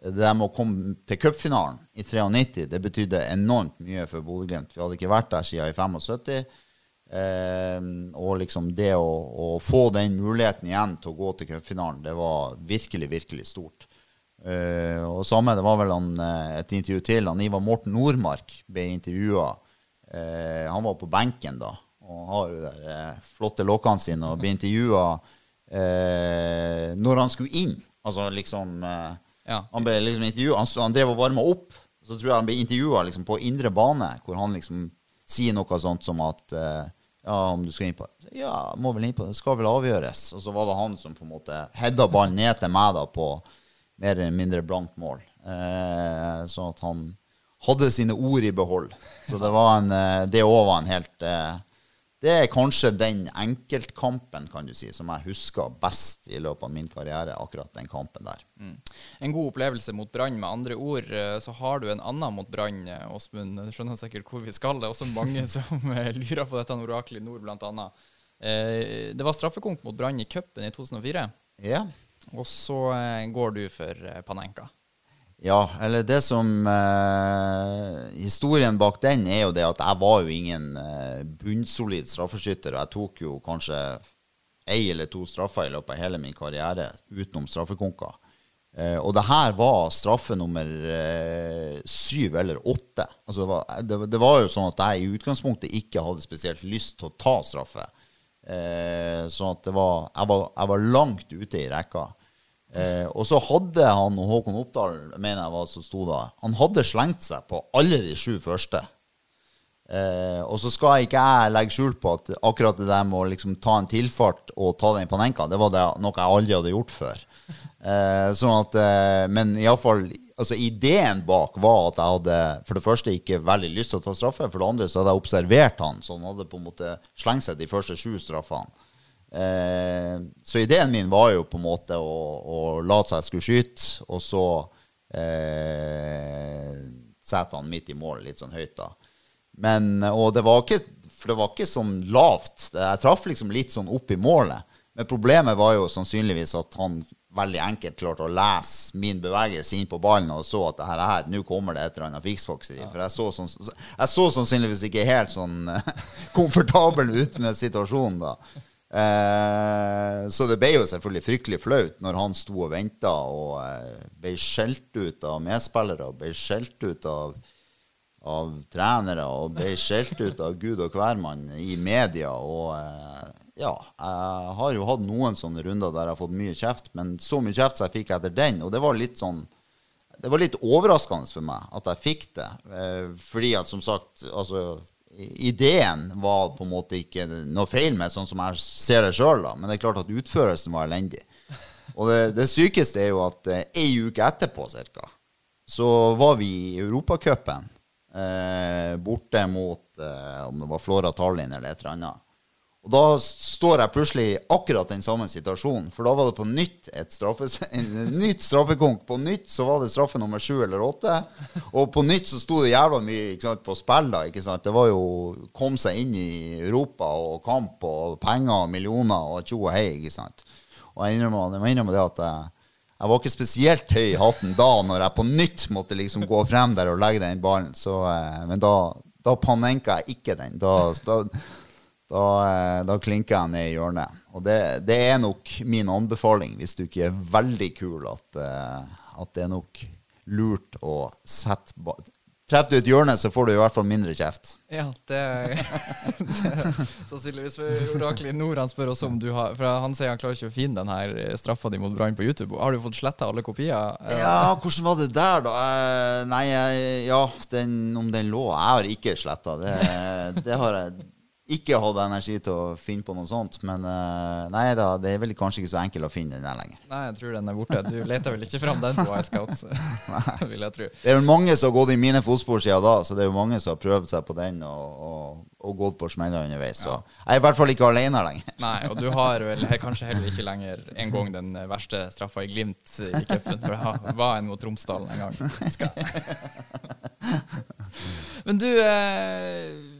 det med å komme til cupfinalen i 93, det betydde enormt mye for Bodø-Glimt. Vi hadde ikke vært der siden i 75. Eh, og liksom det å, å, få den muligheten igjen til å gå til cupfinalen, det var virkelig, virkelig stort. Eh, og samme, det var vel han, eh, et intervju til. Han Ivar Morten Nordmark ble intervjua. Eh, han var på benken da, og har jo de eh, flotte lokkene sine, og ble intervjua eh, når han skulle inn. Altså liksom Ja. Han ble liksom intervjuet, han, han drev og varma opp. Så tror jeg han ble intervjua liksom, på indre bane, hvor han liksom sier noe sånt som at uh, Ja, om du skal inn på Ja, må vel inn på det. Skal vel avgjøres. Og så var det han som på en måte heada ballen ned til meg da på mer eller mindre blankt mål. Uh, sånn at han hadde sine ord i behold. Så det var en uh, Det òg var en helt det er kanskje den enkeltkampen kan du si, som jeg husker best i løpet av min karriere. akkurat den kampen der. En god opplevelse mot Brann. Med andre ord eh, så har du en annen mot Brann, eh, Åsmund. Du skjønner sikkert hvor vi skal. Det er også mange som eh, lurer på dette oraklet i nord. Eh, Det var straffekonk mot Brann i cupen i 2004. Ja. Og så går du for Panenka. Ja, eller det som eh, Historien bak den er jo det at jeg var jo ingen eh, bunnsolid straffeskytter. Og jeg tok jo kanskje ei eller to straffer i løpet av hele min karriere utenom straffekonker. Eh, og det her var straffe nummer eh, syv eller åtte. Altså det, var, det, det var jo sånn at jeg i utgangspunktet ikke hadde spesielt lyst til å ta straffe. Eh, sånn at det var jeg, var jeg var langt ute i rekka. Eh, og så hadde han og Håkon Oppdal, mener jeg var som sto da, han hadde slengt seg på alle de sju første. Eh, og så skal ikke jeg legge skjul på at akkurat det der med å liksom ta en tilfart og ta den panenka, det var det, noe jeg aldri hadde gjort før. Eh, sånn at, eh, men iallfall altså ideen bak var at jeg hadde for det første ikke veldig lyst til å ta straffe. For det andre så hadde jeg observert han, så han hadde på en måte slengt seg de første sju straffene. Eh, så ideen min var jo på en måte å, å late seg skulle skyte, og så eh, sette han midt i mål, litt sånn høyt, da. Men, og det var ikke, for det var ikke sånn lavt. Jeg traff liksom litt sånn opp i målet. Men problemet var jo sannsynligvis at han veldig enkelt klarte å lese min bevegelse inn på ballen og så at det her, her nå kommer det et eller annet fiksfakseri. For jeg så, sånn, jeg så sannsynligvis ikke helt sånn komfortabel ut med situasjonen da. Eh, så det ble jo selvfølgelig fryktelig flaut når han sto og venta og eh, ble skjelt ut av medspillere ble skjelt ut av, av trenere og ble skjelt ut av gud og hvermann i media. Og eh, ja, jeg har jo hatt noen sånne runder der jeg har fått mye kjeft, men så mye kjeft som jeg fikk etter den, og det var litt sånn det var litt overraskende for meg at jeg fikk det. Eh, fordi at som sagt, altså Ideen var på en måte ikke noe feil med, sånn som jeg ser det sjøl, men det er klart at utførelsen var elendig. Og det, det sykeste er jo at eh, ei uke etterpå cirka, så var vi i Europacupen eh, borte mot eh, om det var Flora Tallinn eller et eller annet. Og da står jeg plutselig i akkurat den samme situasjonen. For da var det på nytt et straffe, en, nytt straffekonk. På nytt så var det straffe nummer sju eller åtte. Og på nytt så sto det jævla mye sant, på spill da. ikke sant? Det var jo kom seg inn i Europa og kamp og penger og millioner og tjo og hei. ikke sant? Og jeg innrømmer, jeg innrømmer det at jeg, jeg var ikke spesielt høy i hatten da når jeg på nytt måtte liksom gå frem der og legge den ballen. Så, eh, men da, da panenka jeg ikke den. Da, da da, eh, da klinker jeg ned i hjørnet. Og det, det, er nok min anbefaling, hvis du ikke er veldig kul, at, eh, at det er nok lurt å sette Treffer du et hjørne, så får du i hvert fall mindre kjeft. Ja, det, det Sannsynligvis. Oraklet i nord han spør også om du har For han sier han klarer ikke å finne den her straffa di mot Brann på YouTube. Har du fått sletta alle kopier? Ja, hvordan var det der, da? Eh, nei, ja, den, om den lå Jeg har ikke sletta. Det, det har jeg ikke hatt energi til å finne på noe sånt. Men uh, nei da, det er vel kanskje ikke så enkelt å finne den der lenger. Nei, jeg tror den er borte. Du leter vel ikke fram den på iScout, vil jeg tro. Det er vel mange som har gått i mine fotspor siden da, så det er jo mange som har prøvd seg på den og, og, og gått på smeller underveis. Så jeg er i hvert fall ikke alene lenger. Nei, og du har vel kanskje heller ikke lenger en gang den verste straffa i Glimt i cupen, for det var en mot Romsdalen en gang. Men du eh,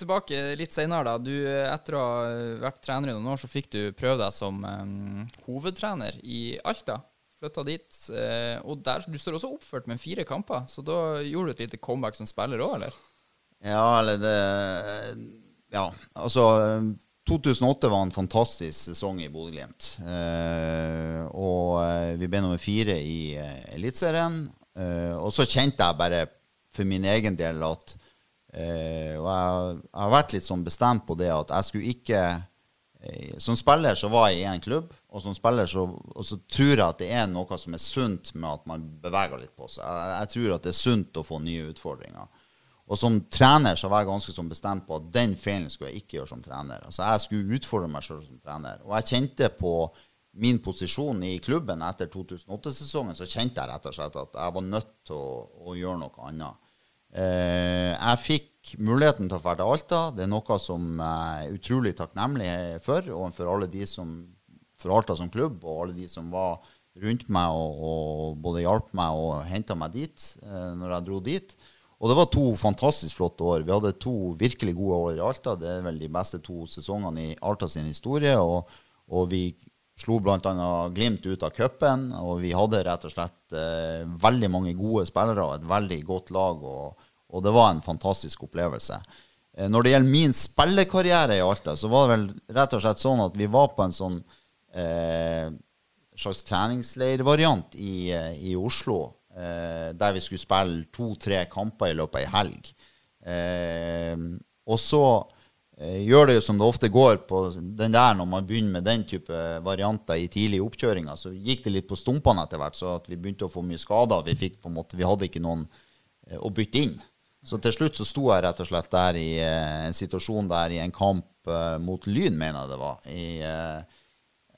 tilbake litt senere, da. Du, etter å ha vært trener i noen år, så fikk du prøve deg som um, hovedtrener i Alta. Flytta dit. Uh, og der, du står også oppført med fire kamper, så da gjorde du et lite comeback som spiller òg, eller? Ja, eller det Ja, altså 2008 var en fantastisk sesong i Bodø-Glimt. Uh, og uh, vi ble nummer fire i Eliteserien. og så kjente jeg bare for min egen del at Eh, og jeg, jeg, har vært litt sånn bestemt på det at jeg skulle ikke eh, Som spiller så var jeg i en klubb, og som spiller så, så, tror jeg at det er noe som er sunt med at man beveger litt på seg. Jeg, jeg tror at det er sunt å få nye utfordringer. Og som trener så var jeg ganske sånn bestemt på at den feilen skulle jeg ikke gjøre som trener. Altså Jeg skulle utfordre meg sjøl som trener. Og jeg kjente på min posisjon i klubben etter 2008-sesongen, så kjente jeg rett og slett at jeg var nødt til å, å gjøre noe annet. Eh, jeg fikk muligheten til å dra til Alta. Det er noe som jeg er utrolig takknemlig for, og for alle de som for Alta som klubb, og alle de som var rundt meg og, og både hjalp meg og henta meg dit eh, når jeg dro dit. Og det var to fantastisk flotte år. Vi hadde to virkelig gode år i Alta. Det er vel de beste to sesongene i Alta sin historie. Og, og vi slo bl.a. Glimt ut av cupen. Og vi hadde rett og slett eh, veldig mange gode spillere og et veldig godt lag. Og, og det var en fantastisk opplevelse. Eh, når det gjelder min spillekarriere i Alta, så var det vel rett og slett sånn at vi var på en sånn eh, slags treningsleirvariant i, eh, i Oslo. Eh, der vi skulle spille to-tre kamper i løpet av ei helg. Eh, og så Eh, gjør det jo som det ofte går på den der når man begynner med den type varianter i tidlige oppkjøringer. Så gikk det litt på stumpene etter hvert, så at vi begynte å få mye skader. Vi, fikk måte, vi hadde ikke noen å bytte inn. Så til slutt så sto jeg rett og slett der i eh, en situasjon der i en kamp mot Lyn, mener jeg det var. I,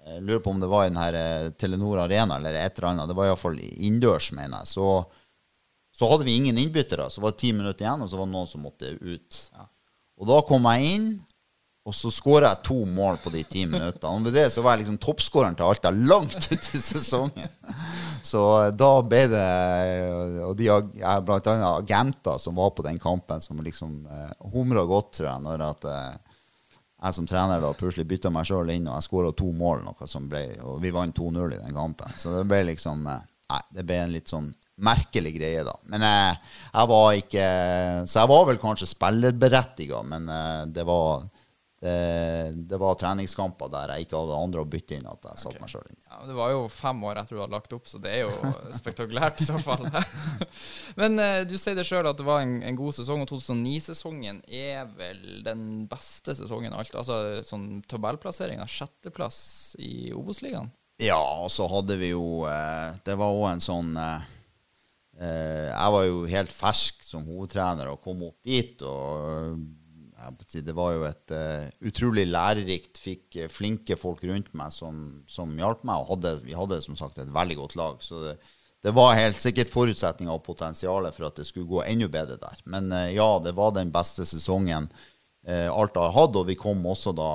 jeg lurer på om det var i den her Telenor Arena eller et eller annet. Det var iallfall innendørs, mener jeg. Så, så, hadde vi ingen innbyttere. Så var det ti minutter igjen, og så var det noen som måtte ut. Ja. Og da kom jeg inn, og så skåra jeg to mål på de ti minuttene. Og med det så var jeg liksom toppskåreren til Alta langt ut i sesongen. Så da ble det Og de blant annet agenter som var på den kampen, som liksom eh, humra godt, tror jeg, når at eh, jeg som trener da plutselig bytta meg sjøl inn, og jeg skåra to mål, noe som ble, og vi vant 2-0 i den kampen. Så det ble liksom eh, Nei, det ble en litt sånn merkelig greie, da. Men jeg, jeg, var ikke Så jeg var vel kanskje spillerberettiga, men eh, det var det, det, var treningskamper der jeg ikke hadde andre å bytte inn. at jeg satt okay. meg selv inn. Ja, det var jo fem år etter du hadde lagt opp, så det er jo spektakulært i så fall. Men uh, du sier det sjøl at det var en, en god sesong, og 2009-sesongen er vel den beste sesongen alt. Altså sånn tabellplassering av sjetteplass i Obos-ligaen? Ja, og så hadde vi jo uh, Det var òg en sånn uh, eh, jeg var jo helt fersk som hovedtrener og kom opp dit. og det var jo et uh, utrolig lærerikt. Fikk uh, flinke folk rundt meg som, som hjalp meg. Og hadde, vi hadde som sagt et veldig godt lag. Så det, det var helt sikkert forutsetninger og potensialet for at det skulle gå enda bedre der. Men uh, ja, det var den beste sesongen Alta har hatt. Og vi kom også da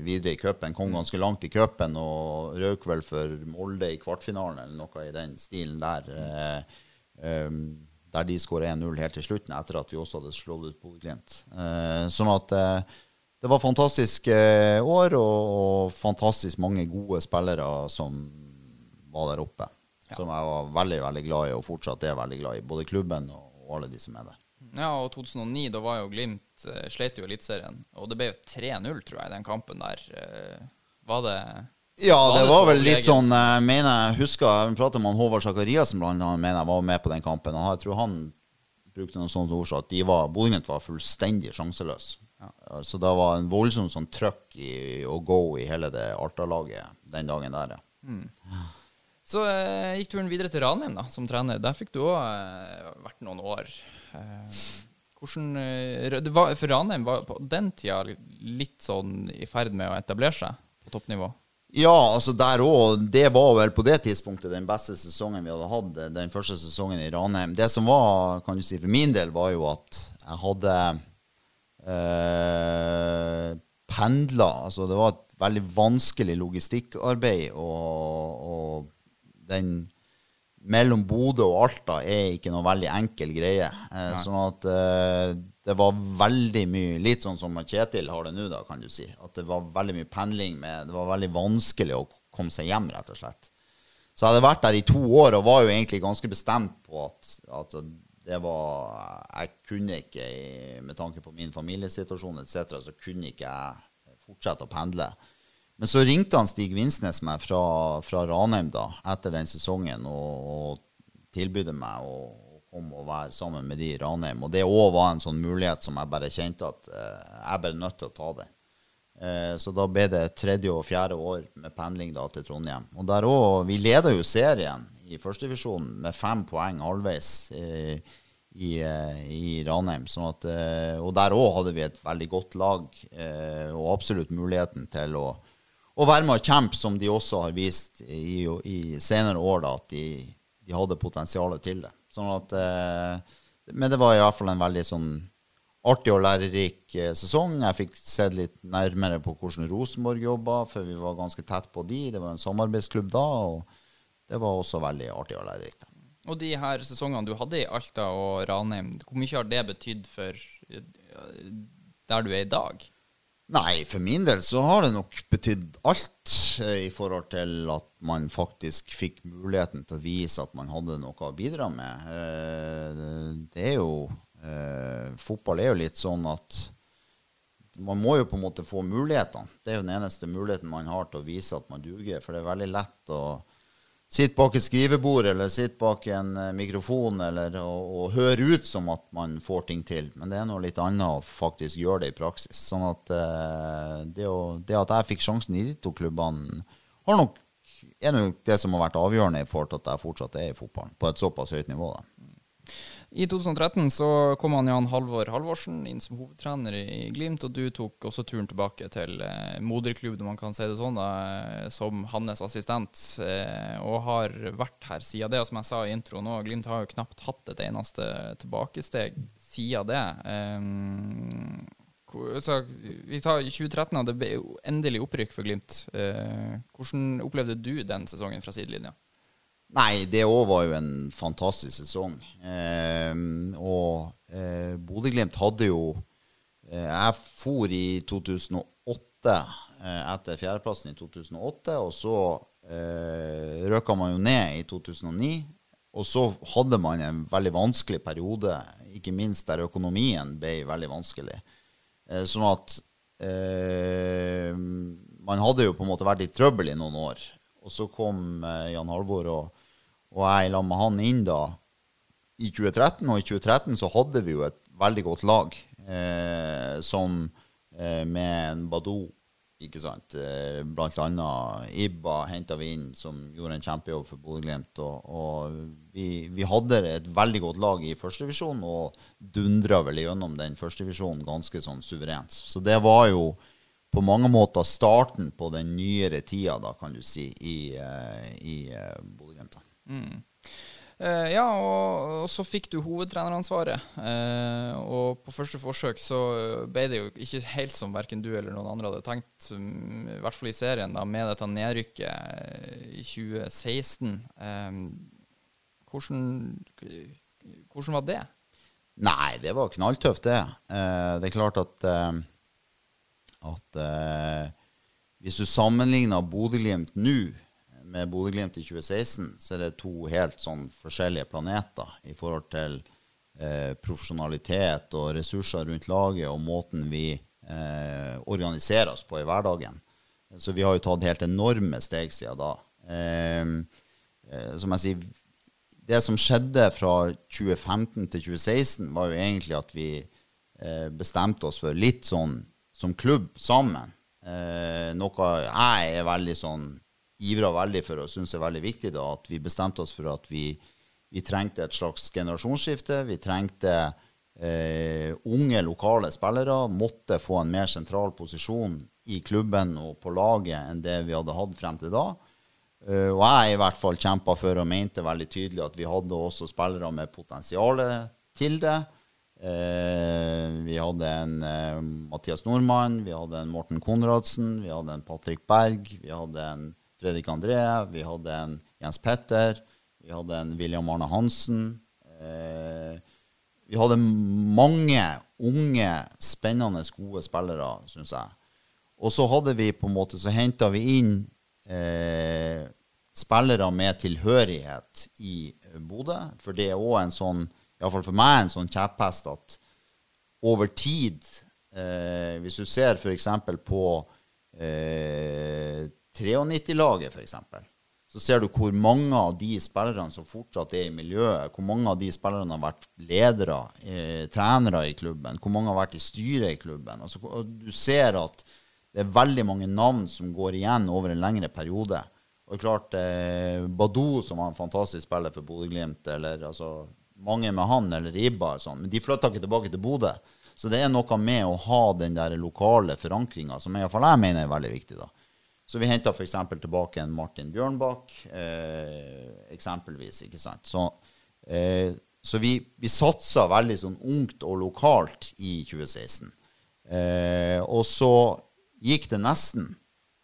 videre i cupen. Kom ganske langt i cupen og røk vel for Molde i kvartfinalen eller noe i den stilen der. Um, der de skåra 1-0 helt til slutten, etter at vi også hadde slått ut Bodø-Glimt. Eh, sånn at eh, det var fantastisk eh, år, og, og, fantastisk mange gode spillere som var der oppe. Ja. Som jeg var veldig veldig glad i, og fortsatt er veldig glad i. Både klubben og, og alle de som er der. Ja, og 2009, da var jo Glimt eh, slet jo Eliteserien. Og det ble 3-0, tror jeg, den kampen der. Uh, var det ja, det var vel litt sånn Jeg mener, jeg husker jeg pratet med Håvard Sakariassen blant annet, mener jeg var med på den kampen. og Jeg tror han brukte noen sånne ord som at de var, Bodø var fullstendig sjanseløs. Ja. Så det var en voldsom sånn trøkk i å gå i hele det Alta-laget den dagen der, ja. Mm. Så eh, gikk turen videre til Ranheim da, som trener. Der fikk du òg eh, vært noen år. Eh, hvordan, eh, var, for Ranheim var på den tida litt sånn i ferd med å etablere seg på toppnivå? Ja, altså der òg. Det var vel på det tidspunktet den beste sesongen vi hadde hatt. Den første sesongen i Ranheim. Det som var, kan du si, for min del, var jo at jeg hadde eh, pendla. Altså det var et veldig vanskelig logistikkarbeid, og, og den mellom Bodø og Alta er ikke noe veldig enkel greie. Eh, sånn at eh, det var veldig mye Litt sånn som Kjetil har det nå, da, kan du si. At det var veldig mye pendling med Det var veldig vanskelig å komme seg hjem, rett og slett. Så jeg hadde vært der i to år og var jo egentlig ganske bestemt på at, at det var Jeg kunne ikke, med tanke på min familiesituasjon etc., så kunne ikke jeg fortsette å pendle. Men så ringte han Stig Vinsnes meg fra, fra Ranheim da, etter den sesongen og, og tilbød meg å om å være sammen med de i Ranheim. Og det òg var en sånn mulighet som jeg bare kjente at eh, jeg bare nødt til å ta den. Eh, så da ble det tredje og fjerde år med pendling da til Trondheim. Og der òg Vi leder jo serien i førstedivisjon med fem poeng halvveis eh, i, eh, i, Ranheim. Sånn at, eh, og der òg hadde vi et veldig godt lag og absolutt muligheten til å, å være med og kjempe, som de også har vist i, i senere år, da, at de, de hadde potensialet til det. Sånn at, eh, men det var i hvert fall en veldig sånn artig og lærerik eh, sesong. Jeg fikk sett litt nærmere på hvordan Rosenborg jobba, for vi var ganske tett på de. Det var en samarbeidsklubb da, og det var også veldig artig og lærerikt. Og de her sesongene du hadde i Alta og Ranheim, hvor mye har det betydd for eh, der du er i dag? Nei, for min del så har det nok betydd alt eh, i forhold til at man faktisk fikk muligheten til å vise at man hadde noe å bidra med. Eh, det er jo eh, Fotball er jo litt sånn at man må jo på en måte få mulighetene. Det er jo den eneste muligheten man har til å vise at man duger. For det er veldig lett å sitter bak et skrivebord eller sitte bak en uh, mikrofon eller, og, og høre ut som at man får ting til. Men det er noe litt annet å faktisk gjøre det i praksis. Sånn at eh, det, å, det, at jeg fikk sjansen i de to klubbene, har nok, er nok det som har vært avgjørende til at jeg fortsatt er i fotballen på et såpass høyt nivå. Da. I 2013 så kom han Jan Halvor Halvorsen inn som hovedtrener i Glimt, og du tok også turen tilbake til moderklubben, om man kan si det sånn, da, eh, som hans assistent, eh, og har vært her siden det. Og som jeg sa i introen òg, Glimt har jo knapt hatt et eneste tilbakesteg siden det. Så vi tar 2013, og det ble endelig opprykk for Glimt. Hvordan opplevde du den sesongen fra sidelinja? Nei, det òg var jo en fantastisk sesong. Eh, og eh, Bodø-Glimt hadde jo eh, Jeg for i 2008, eh, etter fjerdeplassen i 2008, og så eh, røka man jo ned i 2009. Og så hadde man en veldig vanskelig periode, ikke minst der økonomien ble veldig vanskelig. Eh, sånn at eh, man hadde jo på en måte vært i trøbbel i noen år. Og så kom Jan Halvor og og jeg la med han inn da i 2013. Og i 2013 så hadde vi jo et veldig godt lag eh, som eh, med en Badou Ikke sant? Eh, Blant annet Ibba henta vi inn, som gjorde en kjempejobb for Bodø-Glimt. Og, og vi, vi, hadde et veldig godt lag i førstedivisjon og dundra vel gjennom den førstedivisjonen ganske sånn suverent. Så det var jo på mange måter starten på den nyere tida, da, kan du si, i, eh, i Bodø-Glimt. Mm. Uh, ja, og, og, så fikk du hovedtreneransvaret. Uh, og på første forsøk så ble det jo ikke helt som verken du eller noen andre hadde tenkt, um, i hvert fall i serien, da, med dette nedrykket i 2016. Um, hvordan, hvordan, var det? Nei, det var knalltøft, det. Uh, det er klart at, at hvis du sammenligner Bodø-Glimt nå med Bodø-Glimt i 2016, så er det to helt sånn forskjellige planeter i forhold til eh, profesjonalitet og ressurser rundt laget og måten vi eh, organiserer oss på i hverdagen. Så vi har jo tatt helt enorme steg siden da. Eh, eh som jeg sier, det som skjedde fra 2015 til 2016, var jo egentlig at vi eh, bestemte oss for litt sånn som klubb sammen. Eh, noe jeg er veldig sånn ivra veldig for og syns er veldig viktig, da, at vi bestemte oss for at vi, vi trengte et slags generasjonsskifte. Vi trengte eh, unge, lokale spillere. Måtte få en mer sentral posisjon i klubben og på laget enn det vi hadde hatt frem til da. Uh, og jeg i hvert fall kjempa for og mente veldig tydelig at vi hadde også spillere med potensial til det. Uh, vi hadde en uh, Mathias Nordmann, vi hadde en Morten Konradsen, vi hadde en Patrick Berg, vi hadde en Fredrik André, vi hadde en Jens Petter, vi hadde en William Arne Hansen. Eh, vi hadde mange unge, spennende, gode spillere, syns jeg. Og så hadde vi på en måte, så henta vi inn eh, spillere med tilhørighet i Bodø. For det er òg en sånn, iallfall for meg, en sånn kjepphest at over tid eh, Hvis du ser f.eks. på eh, 93-laget, f.eks., så ser du hvor mange av de spillerne som fortsatt er i miljøet, hvor mange av de spillerne har vært ledere, eh, trenere i klubben, hvor mange har vært i styret i klubben. Altså, du ser at det er veldig mange navn som går igjen over en lengre periode. Og klart, eh, Badou, som var en fantastisk spiller for Bodø-Glimt, eller altså, mange med han, eller Ibar, sånn, men de flytta ikke tilbake til Bodø. Så det er noe med å ha den der lokale forankringa som iallfall jeg mener er veldig viktig. da. Så vi henta f.eks. tilbake en Martin Bjørnbakk, eh, eksempelvis. ikke sant? Så, eh, så vi, vi satsa veldig sånn ungt og lokalt i 2016. Eh, og så gikk det nesten.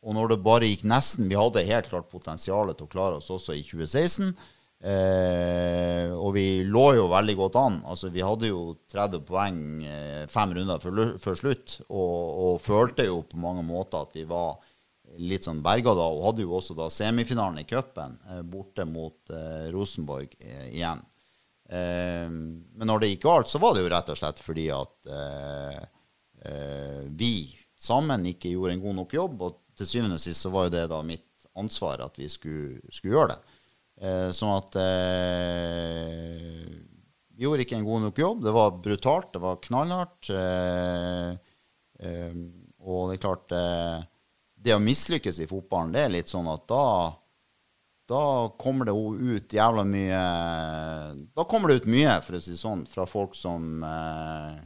Og når det bare gikk nesten Vi hadde helt klart potensial til å klare oss også i 2016. Eh, og vi lå jo veldig godt an. Altså, vi hadde jo 30 poeng eh, fem runder før slutt, og, og, følte jo på mange måter at vi var litt sånn berga da. Hun hadde jo også da semifinalen i cupen eh, borte mot eh, Rosenborg eh, igjen. Eh, men når det gikk galt, så var det jo rett og slett fordi at eh, eh, vi sammen ikke gjorde en god nok jobb. Og til syvende og sist så var jo det da mitt ansvar at vi skulle, skulle gjøre det. sånn at vi gjorde ikke en god nok jobb. Det var brutalt, det var knallhardt. og det er klart det å mislykkes i fotballen, det er litt sånn at da da kommer det ut jævla mye Da kommer det ut mye, for å si det sånn, fra folk som eh,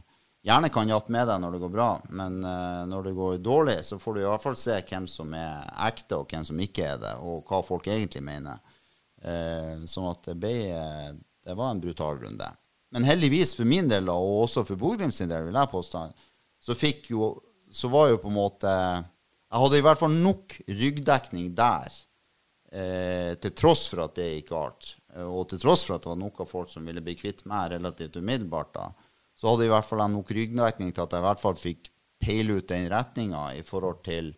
gjerne kan jatte med deg når det går bra, men eh, når det går dårlig, så får du i hvert fall se hvem som er ekte, og hvem som ikke er det, og hva folk egentlig mener. Eh, sånn at det ble Det var en brutal runde. Men heldigvis for min del, og også for Bodø sin del, vil jeg påstå, så fikk jo Så var jo på en måte jeg hadde i hvert fall nok ryggdekning der, eh, til tross for at det gikk galt. Eh, og til tross for at det var noen folk som ville bli kvitt meg relativt umiddelbart, da, så hadde jeg i hvert fall nok ryggdekning til at jeg i hvert fall fikk peile ut den retninga i forhold til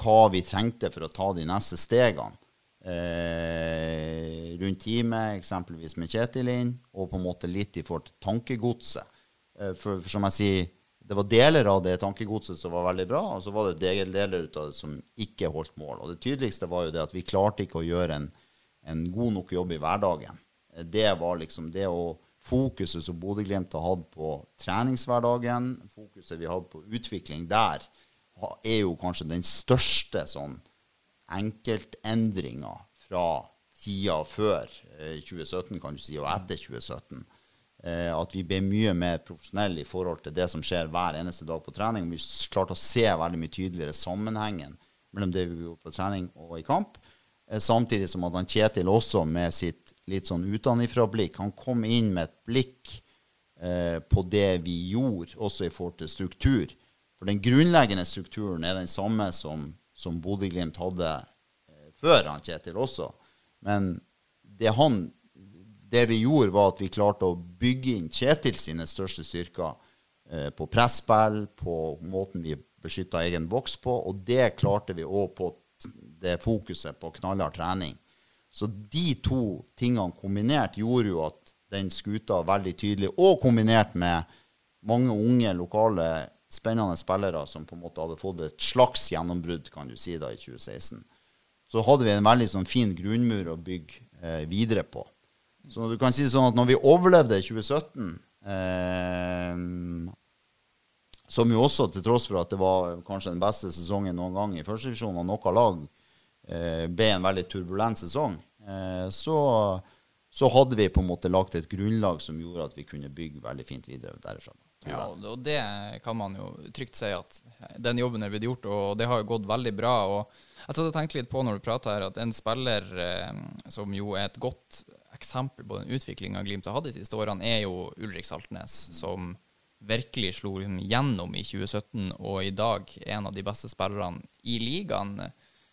hva vi trengte for å ta de neste stegene. Eh, rundt teamet, eksempelvis med Kjetil inn, og på en måte litt i forhold til tankegodset. Eh, for, for, som jeg sier, det var deler av det tankegodset som var veldig bra, og så var det deler av det som ikke holdt mål. Og det tydeligste var jo det at vi klarte ikke å gjøre en, en god nok jobb i hverdagen. Det var liksom det å Fokuset som Bodø-Glimt har hatt på treningshverdagen, fokuset vi hadde på utvikling der, er jo kanskje den største sånn enkeltendringa fra tida før eh, 2017, kan du si, og etter 2017. Eh, at vi ble mye mer profesjonelle i forhold til det som skjer hver eneste dag på trening. Vi klarte å se veldig mye tydeligere sammenhengen mellom det vi gjorde på trening og i kamp. Eh, samtidig som at han Kjetil også med sitt litt sånn utenfra-blikk Han kom inn med et blikk eh, på det vi gjorde, også i forhold til struktur. For den grunnleggende strukturen er den samme som, som Bodø-Glimt hadde eh, før han Kjetil også. Men det, han, det vi gjorde, var at vi klarte å bygge inn Kjetil sine største styrker eh, på presspill, på måten vi beskytta egen boks på, og det klarte vi òg på det fokuset på knallhard trening. Så de to tingene kombinert gjorde jo at den skuta veldig tydelig, og kombinert med mange unge, lokale spennende spillere som på en måte hadde fått et slags gjennombrudd kan du si da i 2016. Så hadde vi en veldig sånn fin grunnmur å bygge eh, videre på. Så du kan si sånn at når vi overlevde 2017, eh, som jo også, til tross for at det var kanskje den beste sesongen noen gang i førstedivisjon, og noe lag eh, ble en veldig turbulent sesong, eh, så, så hadde vi på en måte lagt et grunnlag som gjorde at vi kunne bygge veldig fint videre derifra. Ja, og det kan man jo trygt si at den jobben er blitt gjort, og det har jo gått veldig bra. og jeg satt og tenkte litt på når du prater her, at en spiller eh, som jo er et godt eksempel på den utviklinga Glimt har hatt de siste årene, er jo Ulrik Saltnes, som virkelig slo gjennom i 2017, og i dag en av de beste spillerne i ligaen.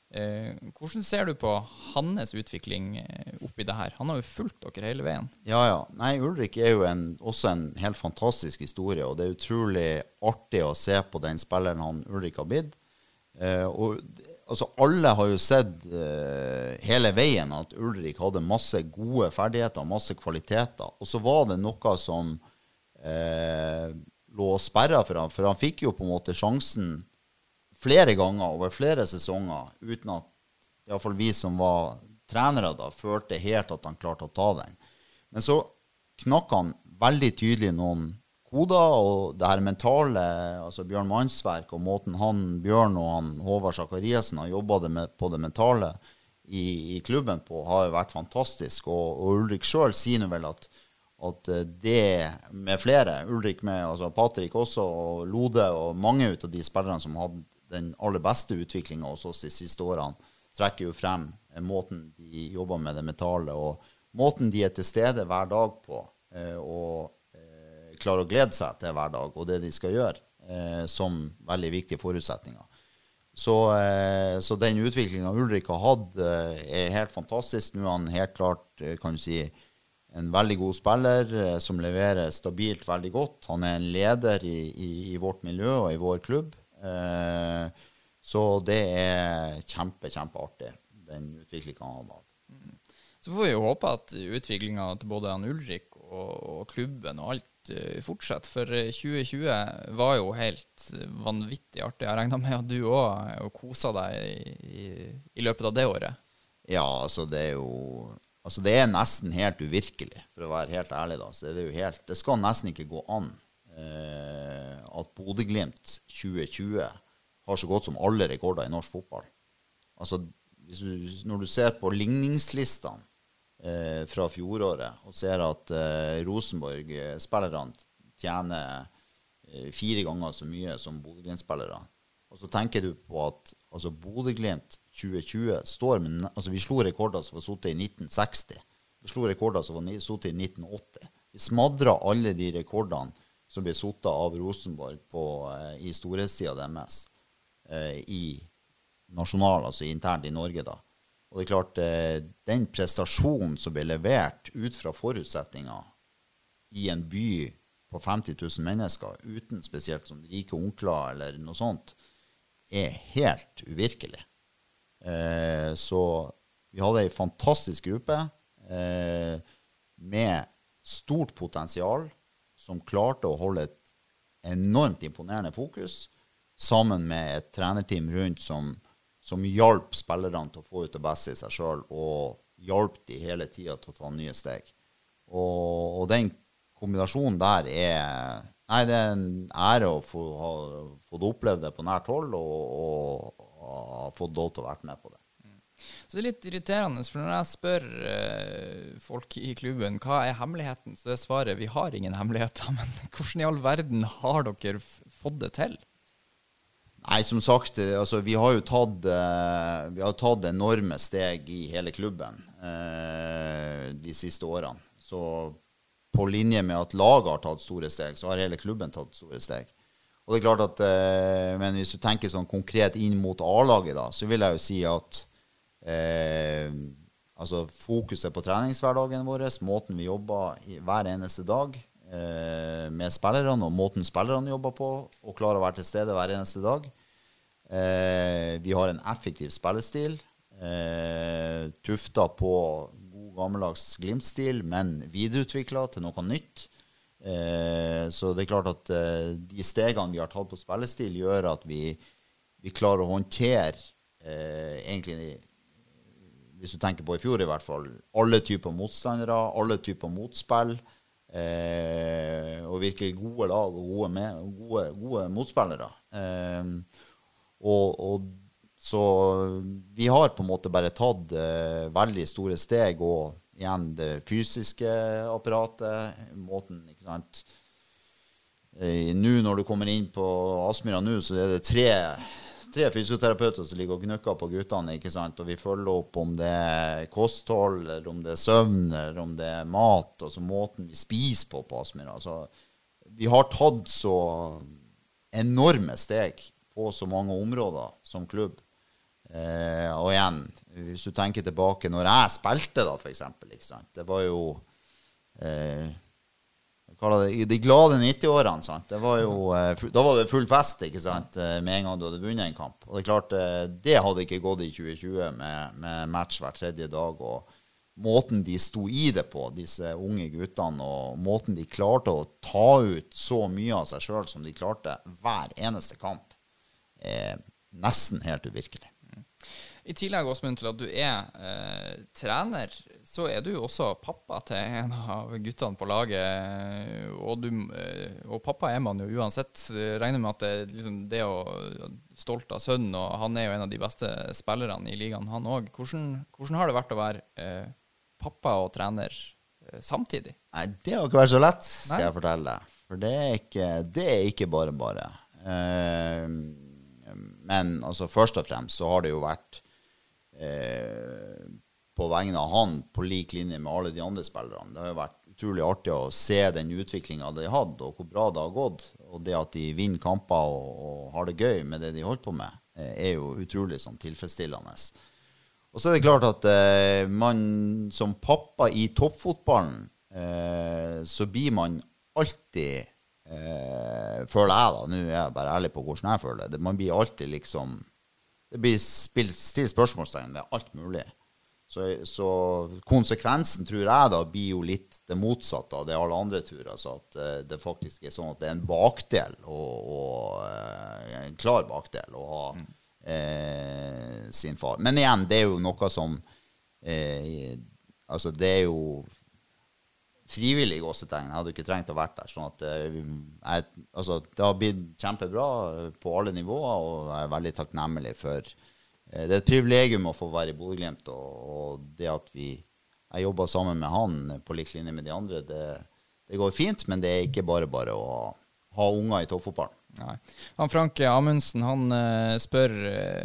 Eh, hvordan ser du på hans utvikling eh, oppi det her? Han har jo fulgt dere hele veien. Ja, ja. Nei, Ulrik er jo en, også en helt fantastisk historie, og det er utrolig artig å se på den spilleren han Ulrik har blitt. Eh, og altså, alle har jo sett uh, hele veien at Ulrik hadde masse gode ferdigheter, masse kvaliteter. Og så var det noe som uh, lå sperra for ham, for han fikk jo på en måte sjansen flere ganger over flere sesonger uten at iallfall vi som var trenere da, følte helt at han klarte å ta den. Men så knakk han veldig tydelig noen koder, og det her mentale, altså Bjørn Mannsverk og måten han, Bjørn og han Håvard Sakariassen har jobba på det mentale i, i, klubben på, har jo vært fantastisk. Og, og Ulrik sjøl sier nå vel at, at det med flere, Ulrik med, altså Patrick også, og Lode og mange av de spillerne som hadde den aller beste utviklinga hos oss de siste årene, trekker jo frem måten de jobber med det mentale, og måten de er til stede hver dag på, eh, og eh, klarer å glede seg til hver dag, og det de skal gjøre, eh, som veldig viktige forutsetninger. Så, så den utviklinga Ulrik har hatt, er helt fantastisk. Nå er han helt klart, kan du si, en veldig god spiller som leverer stabilt veldig godt. Han er en leder i, i, i vårt miljø og i vår klubb. Eh, så det er kjempe, kjempeartig, den utviklinga han har hatt. Mm. Så får vi jo håpe at utviklinga til både han Ulrik og, og, klubben og alt uh, fortsetter. For 2020 var jo helt vanvittig artig. Jeg regna med at du òg kosa deg i, i, løpet av det året? Ja, altså det er jo Altså det er nesten helt uvirkelig, for å være helt ærlig. da. Så det, helt, det skal nesten ikke gå an eh, at Bodø-Glimt 2020 har så godt som alle rekorder i norsk fotball. Altså, du, når du ser på ligningslistene eh, fra fjoråret og ser at eh, Rosenborg-spillerne eh, tjener eh, fire ganger så mye som Bodø-Glimt-spillere, og så tenker du på at altså, Bodø-Glimt 2020 står med altså, Vi slo rekorder som var sittet i 1960. Vi slo rekorder som var sittet i 1980. Vi smadra alle de rekordene som ble sittet av Rosenborg på, eh, i storhetstida deres i nasjonal, altså internt i Norge. da. Og det er klart, eh, Den prestasjonen som ble levert ut fra forutsetninger i en by på 50 000 mennesker, uten spesielt sånn rike onkler eller noe sånt, er helt uvirkelig. Eh, så vi hadde ei fantastisk gruppe eh, med stort potensial som klarte å holde et enormt imponerende fokus, sammen med et trenerteam rundt som, som hjalp spillerne til å få ut det beste i seg sjøl, og hjalp de hele tida til å ta nye steg. Og, og, den kombinasjonen der er Nei, det er en ære å få ha fått oppleve det på nært hold, og, ha fått lov til å være med på det. Så det er litt irriterende, for når jeg spør eh, folk i klubben hva er hemmeligheten, så er svaret vi har ingen hemmeligheter. Men hvordan i all verden har dere fått det til? Nei, som sagt, eh, altså, vi har jo tatt, eh, vi har tatt enorme steg i hele klubben eh, de siste årene. Så på linje med at laget har tatt store steg, så har hele klubben tatt store steg. Og det er klart at, eh, Men hvis du tenker sånn konkret inn mot A-laget, da, så vil jeg jo si at eh, altså fokuset på treningshverdagen vår, måten vi jobber i, hver eneste dag eh, med spillerne, og måten spillerne jobber på, og klarer å være til stede hver eneste dag. Eh, vi har en effektiv spillestil, eh, tufta på god gammeldags Glimt-stil, men videreutvikla til noe nytt. Eh, så det er klart at eh, de stegene vi har tatt på spillestil, gjør at vi, vi klarer å håndtere egentlig hvis du tenker på i fjor i hvert fall, alle typer motstandere, alle typer motspill. Eh, og virkelig gode lag og gode, med, gode, gode motspillere. Eh, og, og så vi har på en måte bare tatt eh, veldig store steg, og igjen det fysiske apparatet, måten, ikke sant. Eh, nå når du kommer inn på Aspmyra nå, så er det tre, tre fysioterapeuter som ligger og gnukker på guttene. ikke sant? Og vi følger opp om det er kosthold, eller om det er søvn, eller om det er mat. Altså måten vi spiser på på Aspmyra. Vi har tatt så enorme steg på så mange områder som klubb. Eh, og igjen, hvis du tenker tilbake når jeg spilte, da, eksempel, ikke sant? Det var jo eh, det, de glade 90-årene. sant? Det var jo, eh, da var det full fest ikke sant? eh, med en gang du hadde vunnet en kamp. Og Det er klart, eh, det hadde ikke gått i 2020 med, med match hver tredje dag. og Måten de sto i det på, disse unge guttene, og måten de klarte å ta ut så mye av seg sjøl som de klarte hver eneste kamp, er nesten helt uvirkelig. I tillegg Åsmund, til at du er eh, trener, så er du jo også pappa til en av guttene på laget. Og, du, eh, og pappa er man jo uansett. Regner med at det, liksom, det å stolt av sønnen, og han er jo en av de beste spillerne i ligaen, han òg. Hvordan, hvordan har det vært å være eh, pappa og trener eh, samtidig? Nei, det har ikke vært så lett, skal Nei. jeg fortelle deg. For det er ikke, det er ikke bare bare. Eh, men altså, først og fremst så har det jo vært eh, på vegne av han på lik linje med alle de andre spillerne. Det har jo vært utrolig artig å se den utviklinga de har hatt, og hvor bra det har gått. Og det at de vinner kamper og, og har det gøy med det de holder på med, eh, er jo utrolig sånn tilfredsstillende. Og så er det klart at eh, man som pappa i toppfotballen, eh, så blir man alltid eh, Føler jeg, da. Nå er jeg bare ærlig på hvordan jeg føler det. Man blir alltid liksom Det blir spilt, stilt spørsmålstegn ved alt mulig. Så, så konsekvensen, tror jeg, da blir jo litt det motsatte av det alle andre tror. Altså at eh, det faktisk er sånn at det er en bakdel, og, og eh, en klar bakdel, å ha eh, sin far. Men igjen, det er jo noe som eh, Altså, det er jo frivillig gåsetegn. Jeg hadde ikke trengt å vært der. sånn at eh, jeg, altså, Det har blitt kjempebra eh, på alle nivåer, og jeg er veldig takknemlig for eh, Det er et privilegium å få være i Bodø-Glimt, og, og det at vi jeg jobba sammen med han på lik linje med de andre, det, det går fint. Men det er ikke bare bare å ha, ha unger i toppfotballen. Nei. Han Frank Amundsen han spør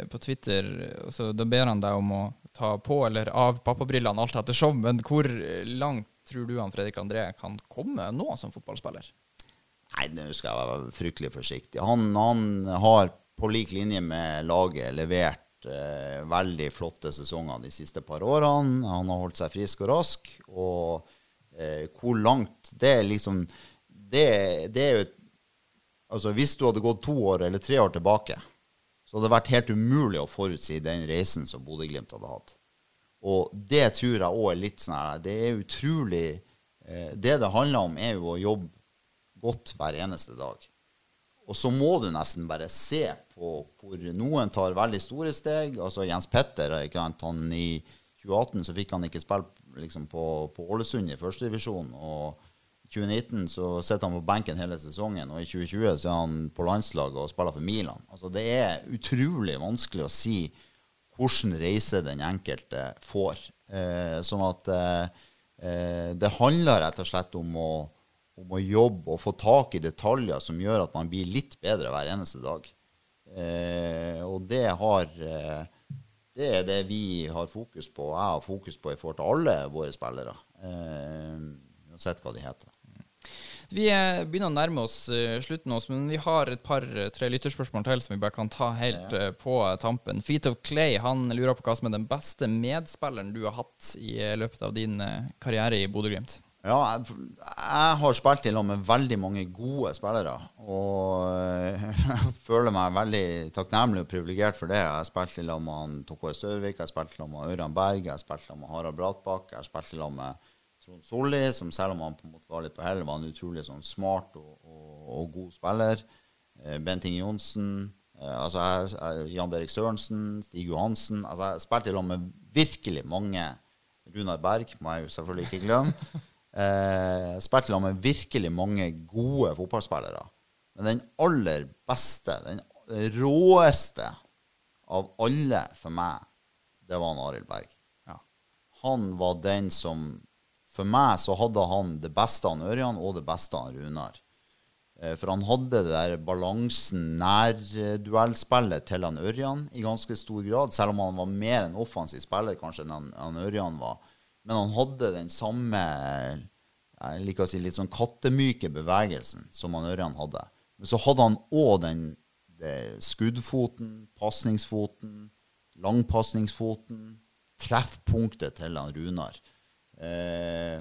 på Twitter så Da ber han deg om å ta på eller av pappabrillene alt etter show, men hvor langt tror du han Fredrik André kan komme nå som fotballspiller? Nei, nå skal jeg være fryktelig forsiktig. Han, han har på lik linje med laget levert eh, veldig flotte sesonger de siste par årene. Han har holdt seg frisk og rask. Og eh, hvor langt Det liksom Det, det er jo Altså, hvis du hadde gått to år eller tre år tilbake, så hadde det vært helt umulig å forutsi den reisen som Bodø-Glimt hadde hatt. Og det tror jeg òg er litt sånn Det er utrolig eh, Det det handler om, er jo å jobbe godt hver eneste dag. Og så må du nesten bare se på hvor noen tar veldig store steg. Altså Jens Petter, han i 2018 så fikk han ikke spille liksom, på, på Ålesund i førstedivisjon. Og i 2019 så sitter han på benken hele sesongen, og i 2020 så er han på landslaget og spiller for Milan. Altså, det er utrolig vanskelig å si hvilken reise den enkelte får. Eh, sånn at eh, eh, det handler rett og slett om å, om å, jobbe og få tak i detaljer som gjør at man blir litt bedre hver eneste dag. Eh, og det har eh, det er det vi har fokus på, og jeg har fokus på i forhold til alle våre spillere. Eh, uansett hva de heter. Vi begynner å nærme oss uh, slutten, oss, men vi har et par-tre lytterspørsmål til som vi bare kan ta helt ja. på tampen. Feet of Clay han lurer på hva som er den beste medspilleren du har hatt i løpet av din karriere i Bodø-Glimt. Ja, jeg, jeg, har spilt i lag med veldig mange gode spillere. Og jeg føler meg veldig takknemlig og privilegert for det. Jeg har spilt i lag med Tokoi Størvik, jeg har spilt i lag med Ørjan Berg, jeg har spilt i lag med Harald Bratbakk, jeg har spilt i lag med Trond Solli, som selv om han på en måte var litt på hell, var en utrolig sånn smart og, og, og, god spiller. Eh, Bent Inge Johnsen, eh, altså jeg, Jan-Derek Sørensen, Stig Johansen. Altså jeg spilte i lag med virkelig mange. Runar Berg må jeg jo selvfølgelig ikke glemme. Eh, i lag med virkelig mange gode fotballspillere. Men den aller beste, den råeste av alle for meg, det var Arild Berg. Ja. Han var den som For meg så hadde han det beste av Ørjan og det beste av Runar. Eh, for han hadde det der balansen, nærduellspillet til han Ørjan i ganske stor grad. Selv om han var mer en offensiv spiller kanskje enn han, Ørjan var. Men han hadde den samme jeg liker å si litt sånn kattemyke bevegelsen som han Ørjan hadde. Men så hadde han òg den skuddfoten, pasningsfoten, langpasningsfoten, treffpunktet til han Runar. Eh,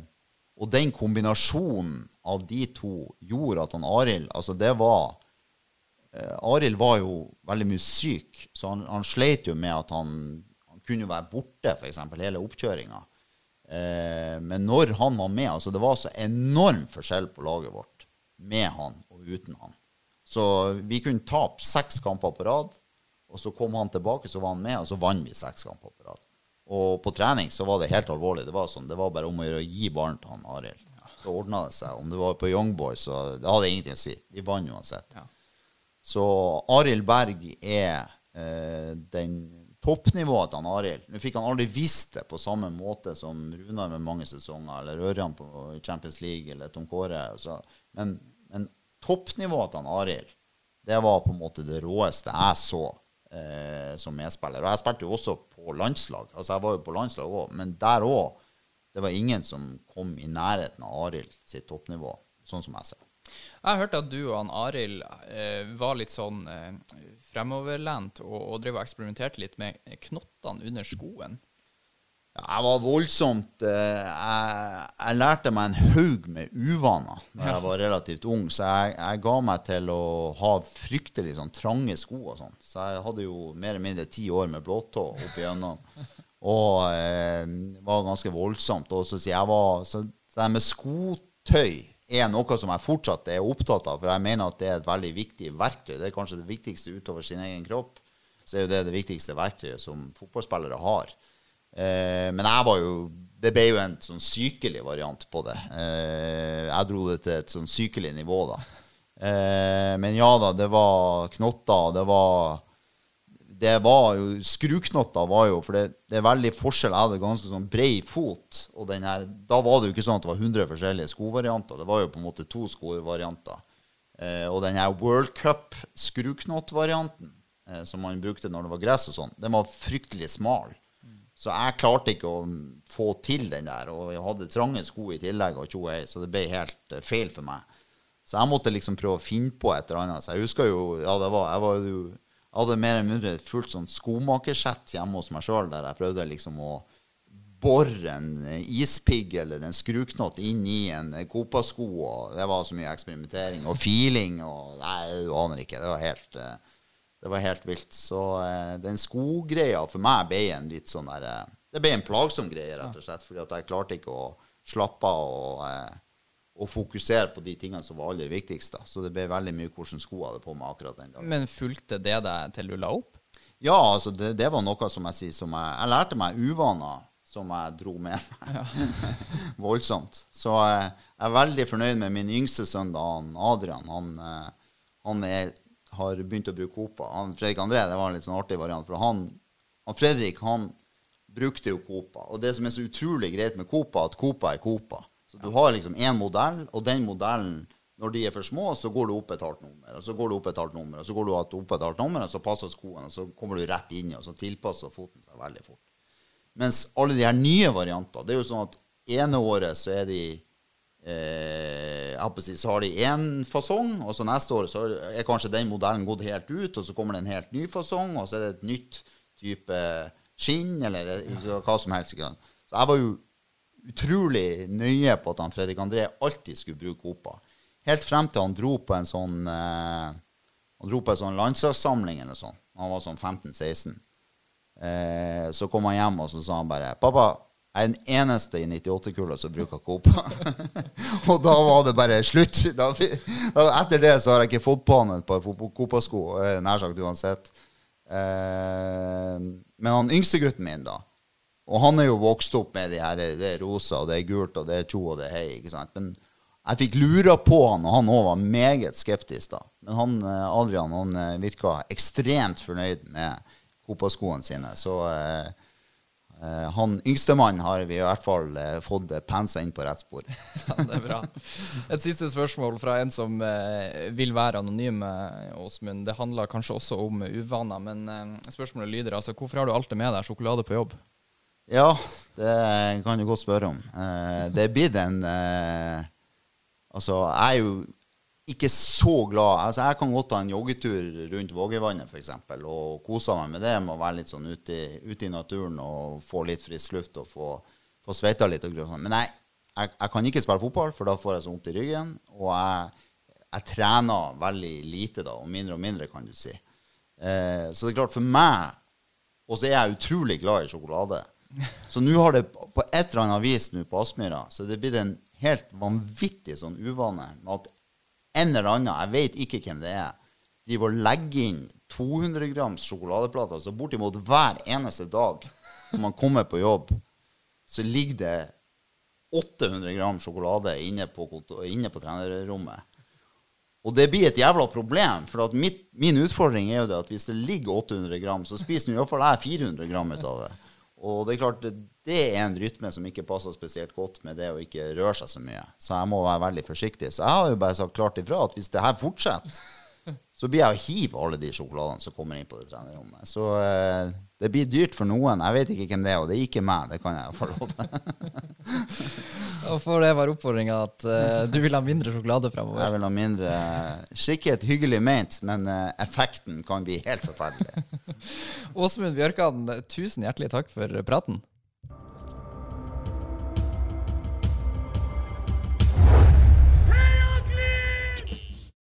og den kombinasjonen av de to gjorde at han Arild Altså, det var eh, Arild var jo veldig mye syk, så han, han sleit jo med at han, han kunne være borte, f.eks. hele oppkjøringa. Eh, men når han var med altså Det var så enorm forskjell på laget vårt med han og uten han. Så vi kunne tape seks kamper på rad, og så kom han tilbake, så var han med, og så vant vi seks kamper på rad. Og på trening så var det helt alvorlig. Det var, sånn, det var bare om å gjøre å gi ballen til han Arild. Så ordna det seg. Om det var på Young Boys, så det hadde ingenting å si. Vi vant uansett. Ja. Så Arild Berg er eh, den toppnivået til Arild. Nå fikk han aldri visst det på samme måte som Runar med mange sesonger, eller Ørjan på Champions League, eller Tom Kåre. Så, Men, men toppnivået til Arild, det var på en måte det råeste jeg så eh, som medspiller. Og jeg spilte jo også på landslag. Altså jeg var jo på landslag òg, men der òg det var ingen som kom i nærheten av Arild sitt toppnivå, sånn som jeg ser det. Jeg hørte at du og han Arild eh, var litt sånn eh, fremoverlent og, og drev og eksperimenterte litt med knottene under skoen. Jeg var voldsomt eh, jeg, jeg, lærte meg en haug med uvaner da jeg var relativt ung, så jeg, jeg, ga meg til å ha fryktelig sånn trange sko og sånn. Så jeg hadde jo mer eller mindre ti år med blåtå opp igjennom. Og eh, var ganske voldsomt. Og så, jeg var, så det med skotøy er noe som jeg fortsatt er opptatt av, for jeg mener at det er et veldig viktig verktøy. Det er kanskje det viktigste utover sin egen kropp. Så er jo det det viktigste verktøyet som fotballspillere har. Eh, men jeg var jo Det ble jo en sånn sykelig variant på det. Eh, jeg dro det til et sånn sykelig nivå, da. Eh, men ja da, det var knotter. Det var det var jo Skruknotter var jo For det, det, er veldig forskjell. Jeg hadde ganske sånn bred fot. Og her, da var det jo ikke sånn at det var 100 forskjellige skovarianter. Det var jo på en måte to skovarianter. Eh, og den her World Cup-skruknottvarianten eh, som man brukte når det var gress og sånn, den var fryktelig smal. Så jeg klarte ikke å få til den der. Og jeg hadde trange sko i tillegg, og 21, så det ble helt eh, feil for meg. Så jeg måtte liksom prøve å finne på et eller annet. Så jeg husker jo ja, det var, jeg var jo jeg hadde mer eller mindre et fullt sånn skomakersett hjemme hos meg sjøl, der jeg prøvde liksom å bore en ispigg eller en skruknott inn i en Copa-sko. og Det var så mye eksperimentering og feeling. og Nei, du aner ikke. Det var helt, eh, det var helt vilt. Så eh, den skogreia for meg ble en litt sånn der eh, Det ble en plagsom greie, rett og slett. fordi at jeg klarte ikke å slappe av. og og fokusere på de tingene som var aller viktigst. Da. Så det ble veldig mye hvordan sko hadde på meg akkurat den dagen. Men fulgte det deg til du la opp? Ja, altså det, det var noe som jeg sier som jeg, jeg lærte meg uvaner som jeg dro med meg. Voldsomt. Så eh, jeg er veldig fornøyd med min yngste sønn, Adrian. Han, eh, han er, har begynt å bruke Copa. Han, Fredrik André det var en litt sånn artig variant. For han, han Fredrik han brukte jo Copa. Og det som er så utrolig greit med Copa, at Copa er Copa. Så du har liksom én modell, og den modellen når de er for små, så går du opp et halvt nummer, og så går du opp et halvt nummer, og så går du opp et halvt nummer, og så passer skoene, og så kommer du rett inn, og så tilpasser foten seg veldig fort. Mens alle de her nye variantene, det er jo sånn at ene året så er de eh, så har de én fasong, og så neste år så er kanskje den modellen gått helt ut, og så kommer det en helt ny fasong, og så er det et nytt type skinn, eller hva som helst. Så jeg var jo utrolig nøye på at han Fredrik André alltid skulle bruke Opa. Helt frem til han dro på en sånn eh, Han dro på en sånn landslagssamling eller sånn. Han var sånn 15-16. Eh, så kom han hjem og så sa han bare 'Pappa, jeg er den eneste i 98-kullet som bruker Coop. og da var det bare slutt. Da, etter det så har jeg ikke fått på han et par Copa-sko, eh, nær sagt uansett. Eh, men han yngste gutten min, da Og han er jo vokst opp med de her, det er rosa, og det er gult, og det er tjo, og det er hei. ikke sant? Men jeg fikk lura på han, og han òg var meget skeptisk. da. Men han, eh, Adrian han eh, virka ekstremt fornøyd med Copa-skoene sine. Så eh, eh han yngstemann har vi i hvert fall eh, fått pensa inn på rett spor. ja, det er bra. Et siste spørsmål fra en som eh, vil være anonym, Åsmund. Det handler kanskje også om uvaner, men spørsmålet lyder altså hvorfor har du alltid med deg sjokolade på jobb? Ja, det kan du godt spørre om. det er blitt en Altså, jeg er jo ikke så glad Altså, Jeg kan godt ta en joggetur rundt Vågøyvannet f.eks. og kose meg med det med å være litt sånn ute i, ute i naturen og få litt frisk luft og få, få sveita litt. og sånn. Men jeg, jeg, jeg, kan ikke spille fotball, for da får jeg så vondt i ryggen. Og jeg, jeg, trener veldig lite da, og mindre og mindre, kan du si. Eh, så det er klart, for meg Og så er jeg utrolig glad i sjokolade. Så nå har det på et eller annet vis nå på Aspmyra så det blir en helt vanvittig sånn uvane med at en eller annen, jeg vet ikke hvem det er, driver og legger inn 200 grams sjokoladeplater. Så bortimot hver eneste dag når man kommer på jobb, så ligger det 800 gram sjokolade inne på, inne på trenerrommet. Og det blir et jævla problem. For mitt, min utfordring er jo det at hvis det ligger 800 gram, så spiser iallfall jeg 400 gram ut av det. Og det er klart, det er en rytme som ikke passer spesielt godt med det å ikke røre seg så mye. Så jeg må være veldig forsiktig. Så jeg har jo bare sagt klart ifra at hvis det her fortsetter, så blir jeg å hive alle de sjokoladene som kommer inn på det trenerrommet. Så eh, det blir dyrt for noen. Jeg vet ikke hvem det er, og det er ikke meg. Det kan jeg lov. Og for det var oppfordringa at uh, du vil ha mindre sjokolade framover? Jeg vil ha mindre. Sikkert hyggelig ment, men uh, effekten kan bli helt forferdelig. Åsmund Bjørkan, tusen hjertelig takk for praten.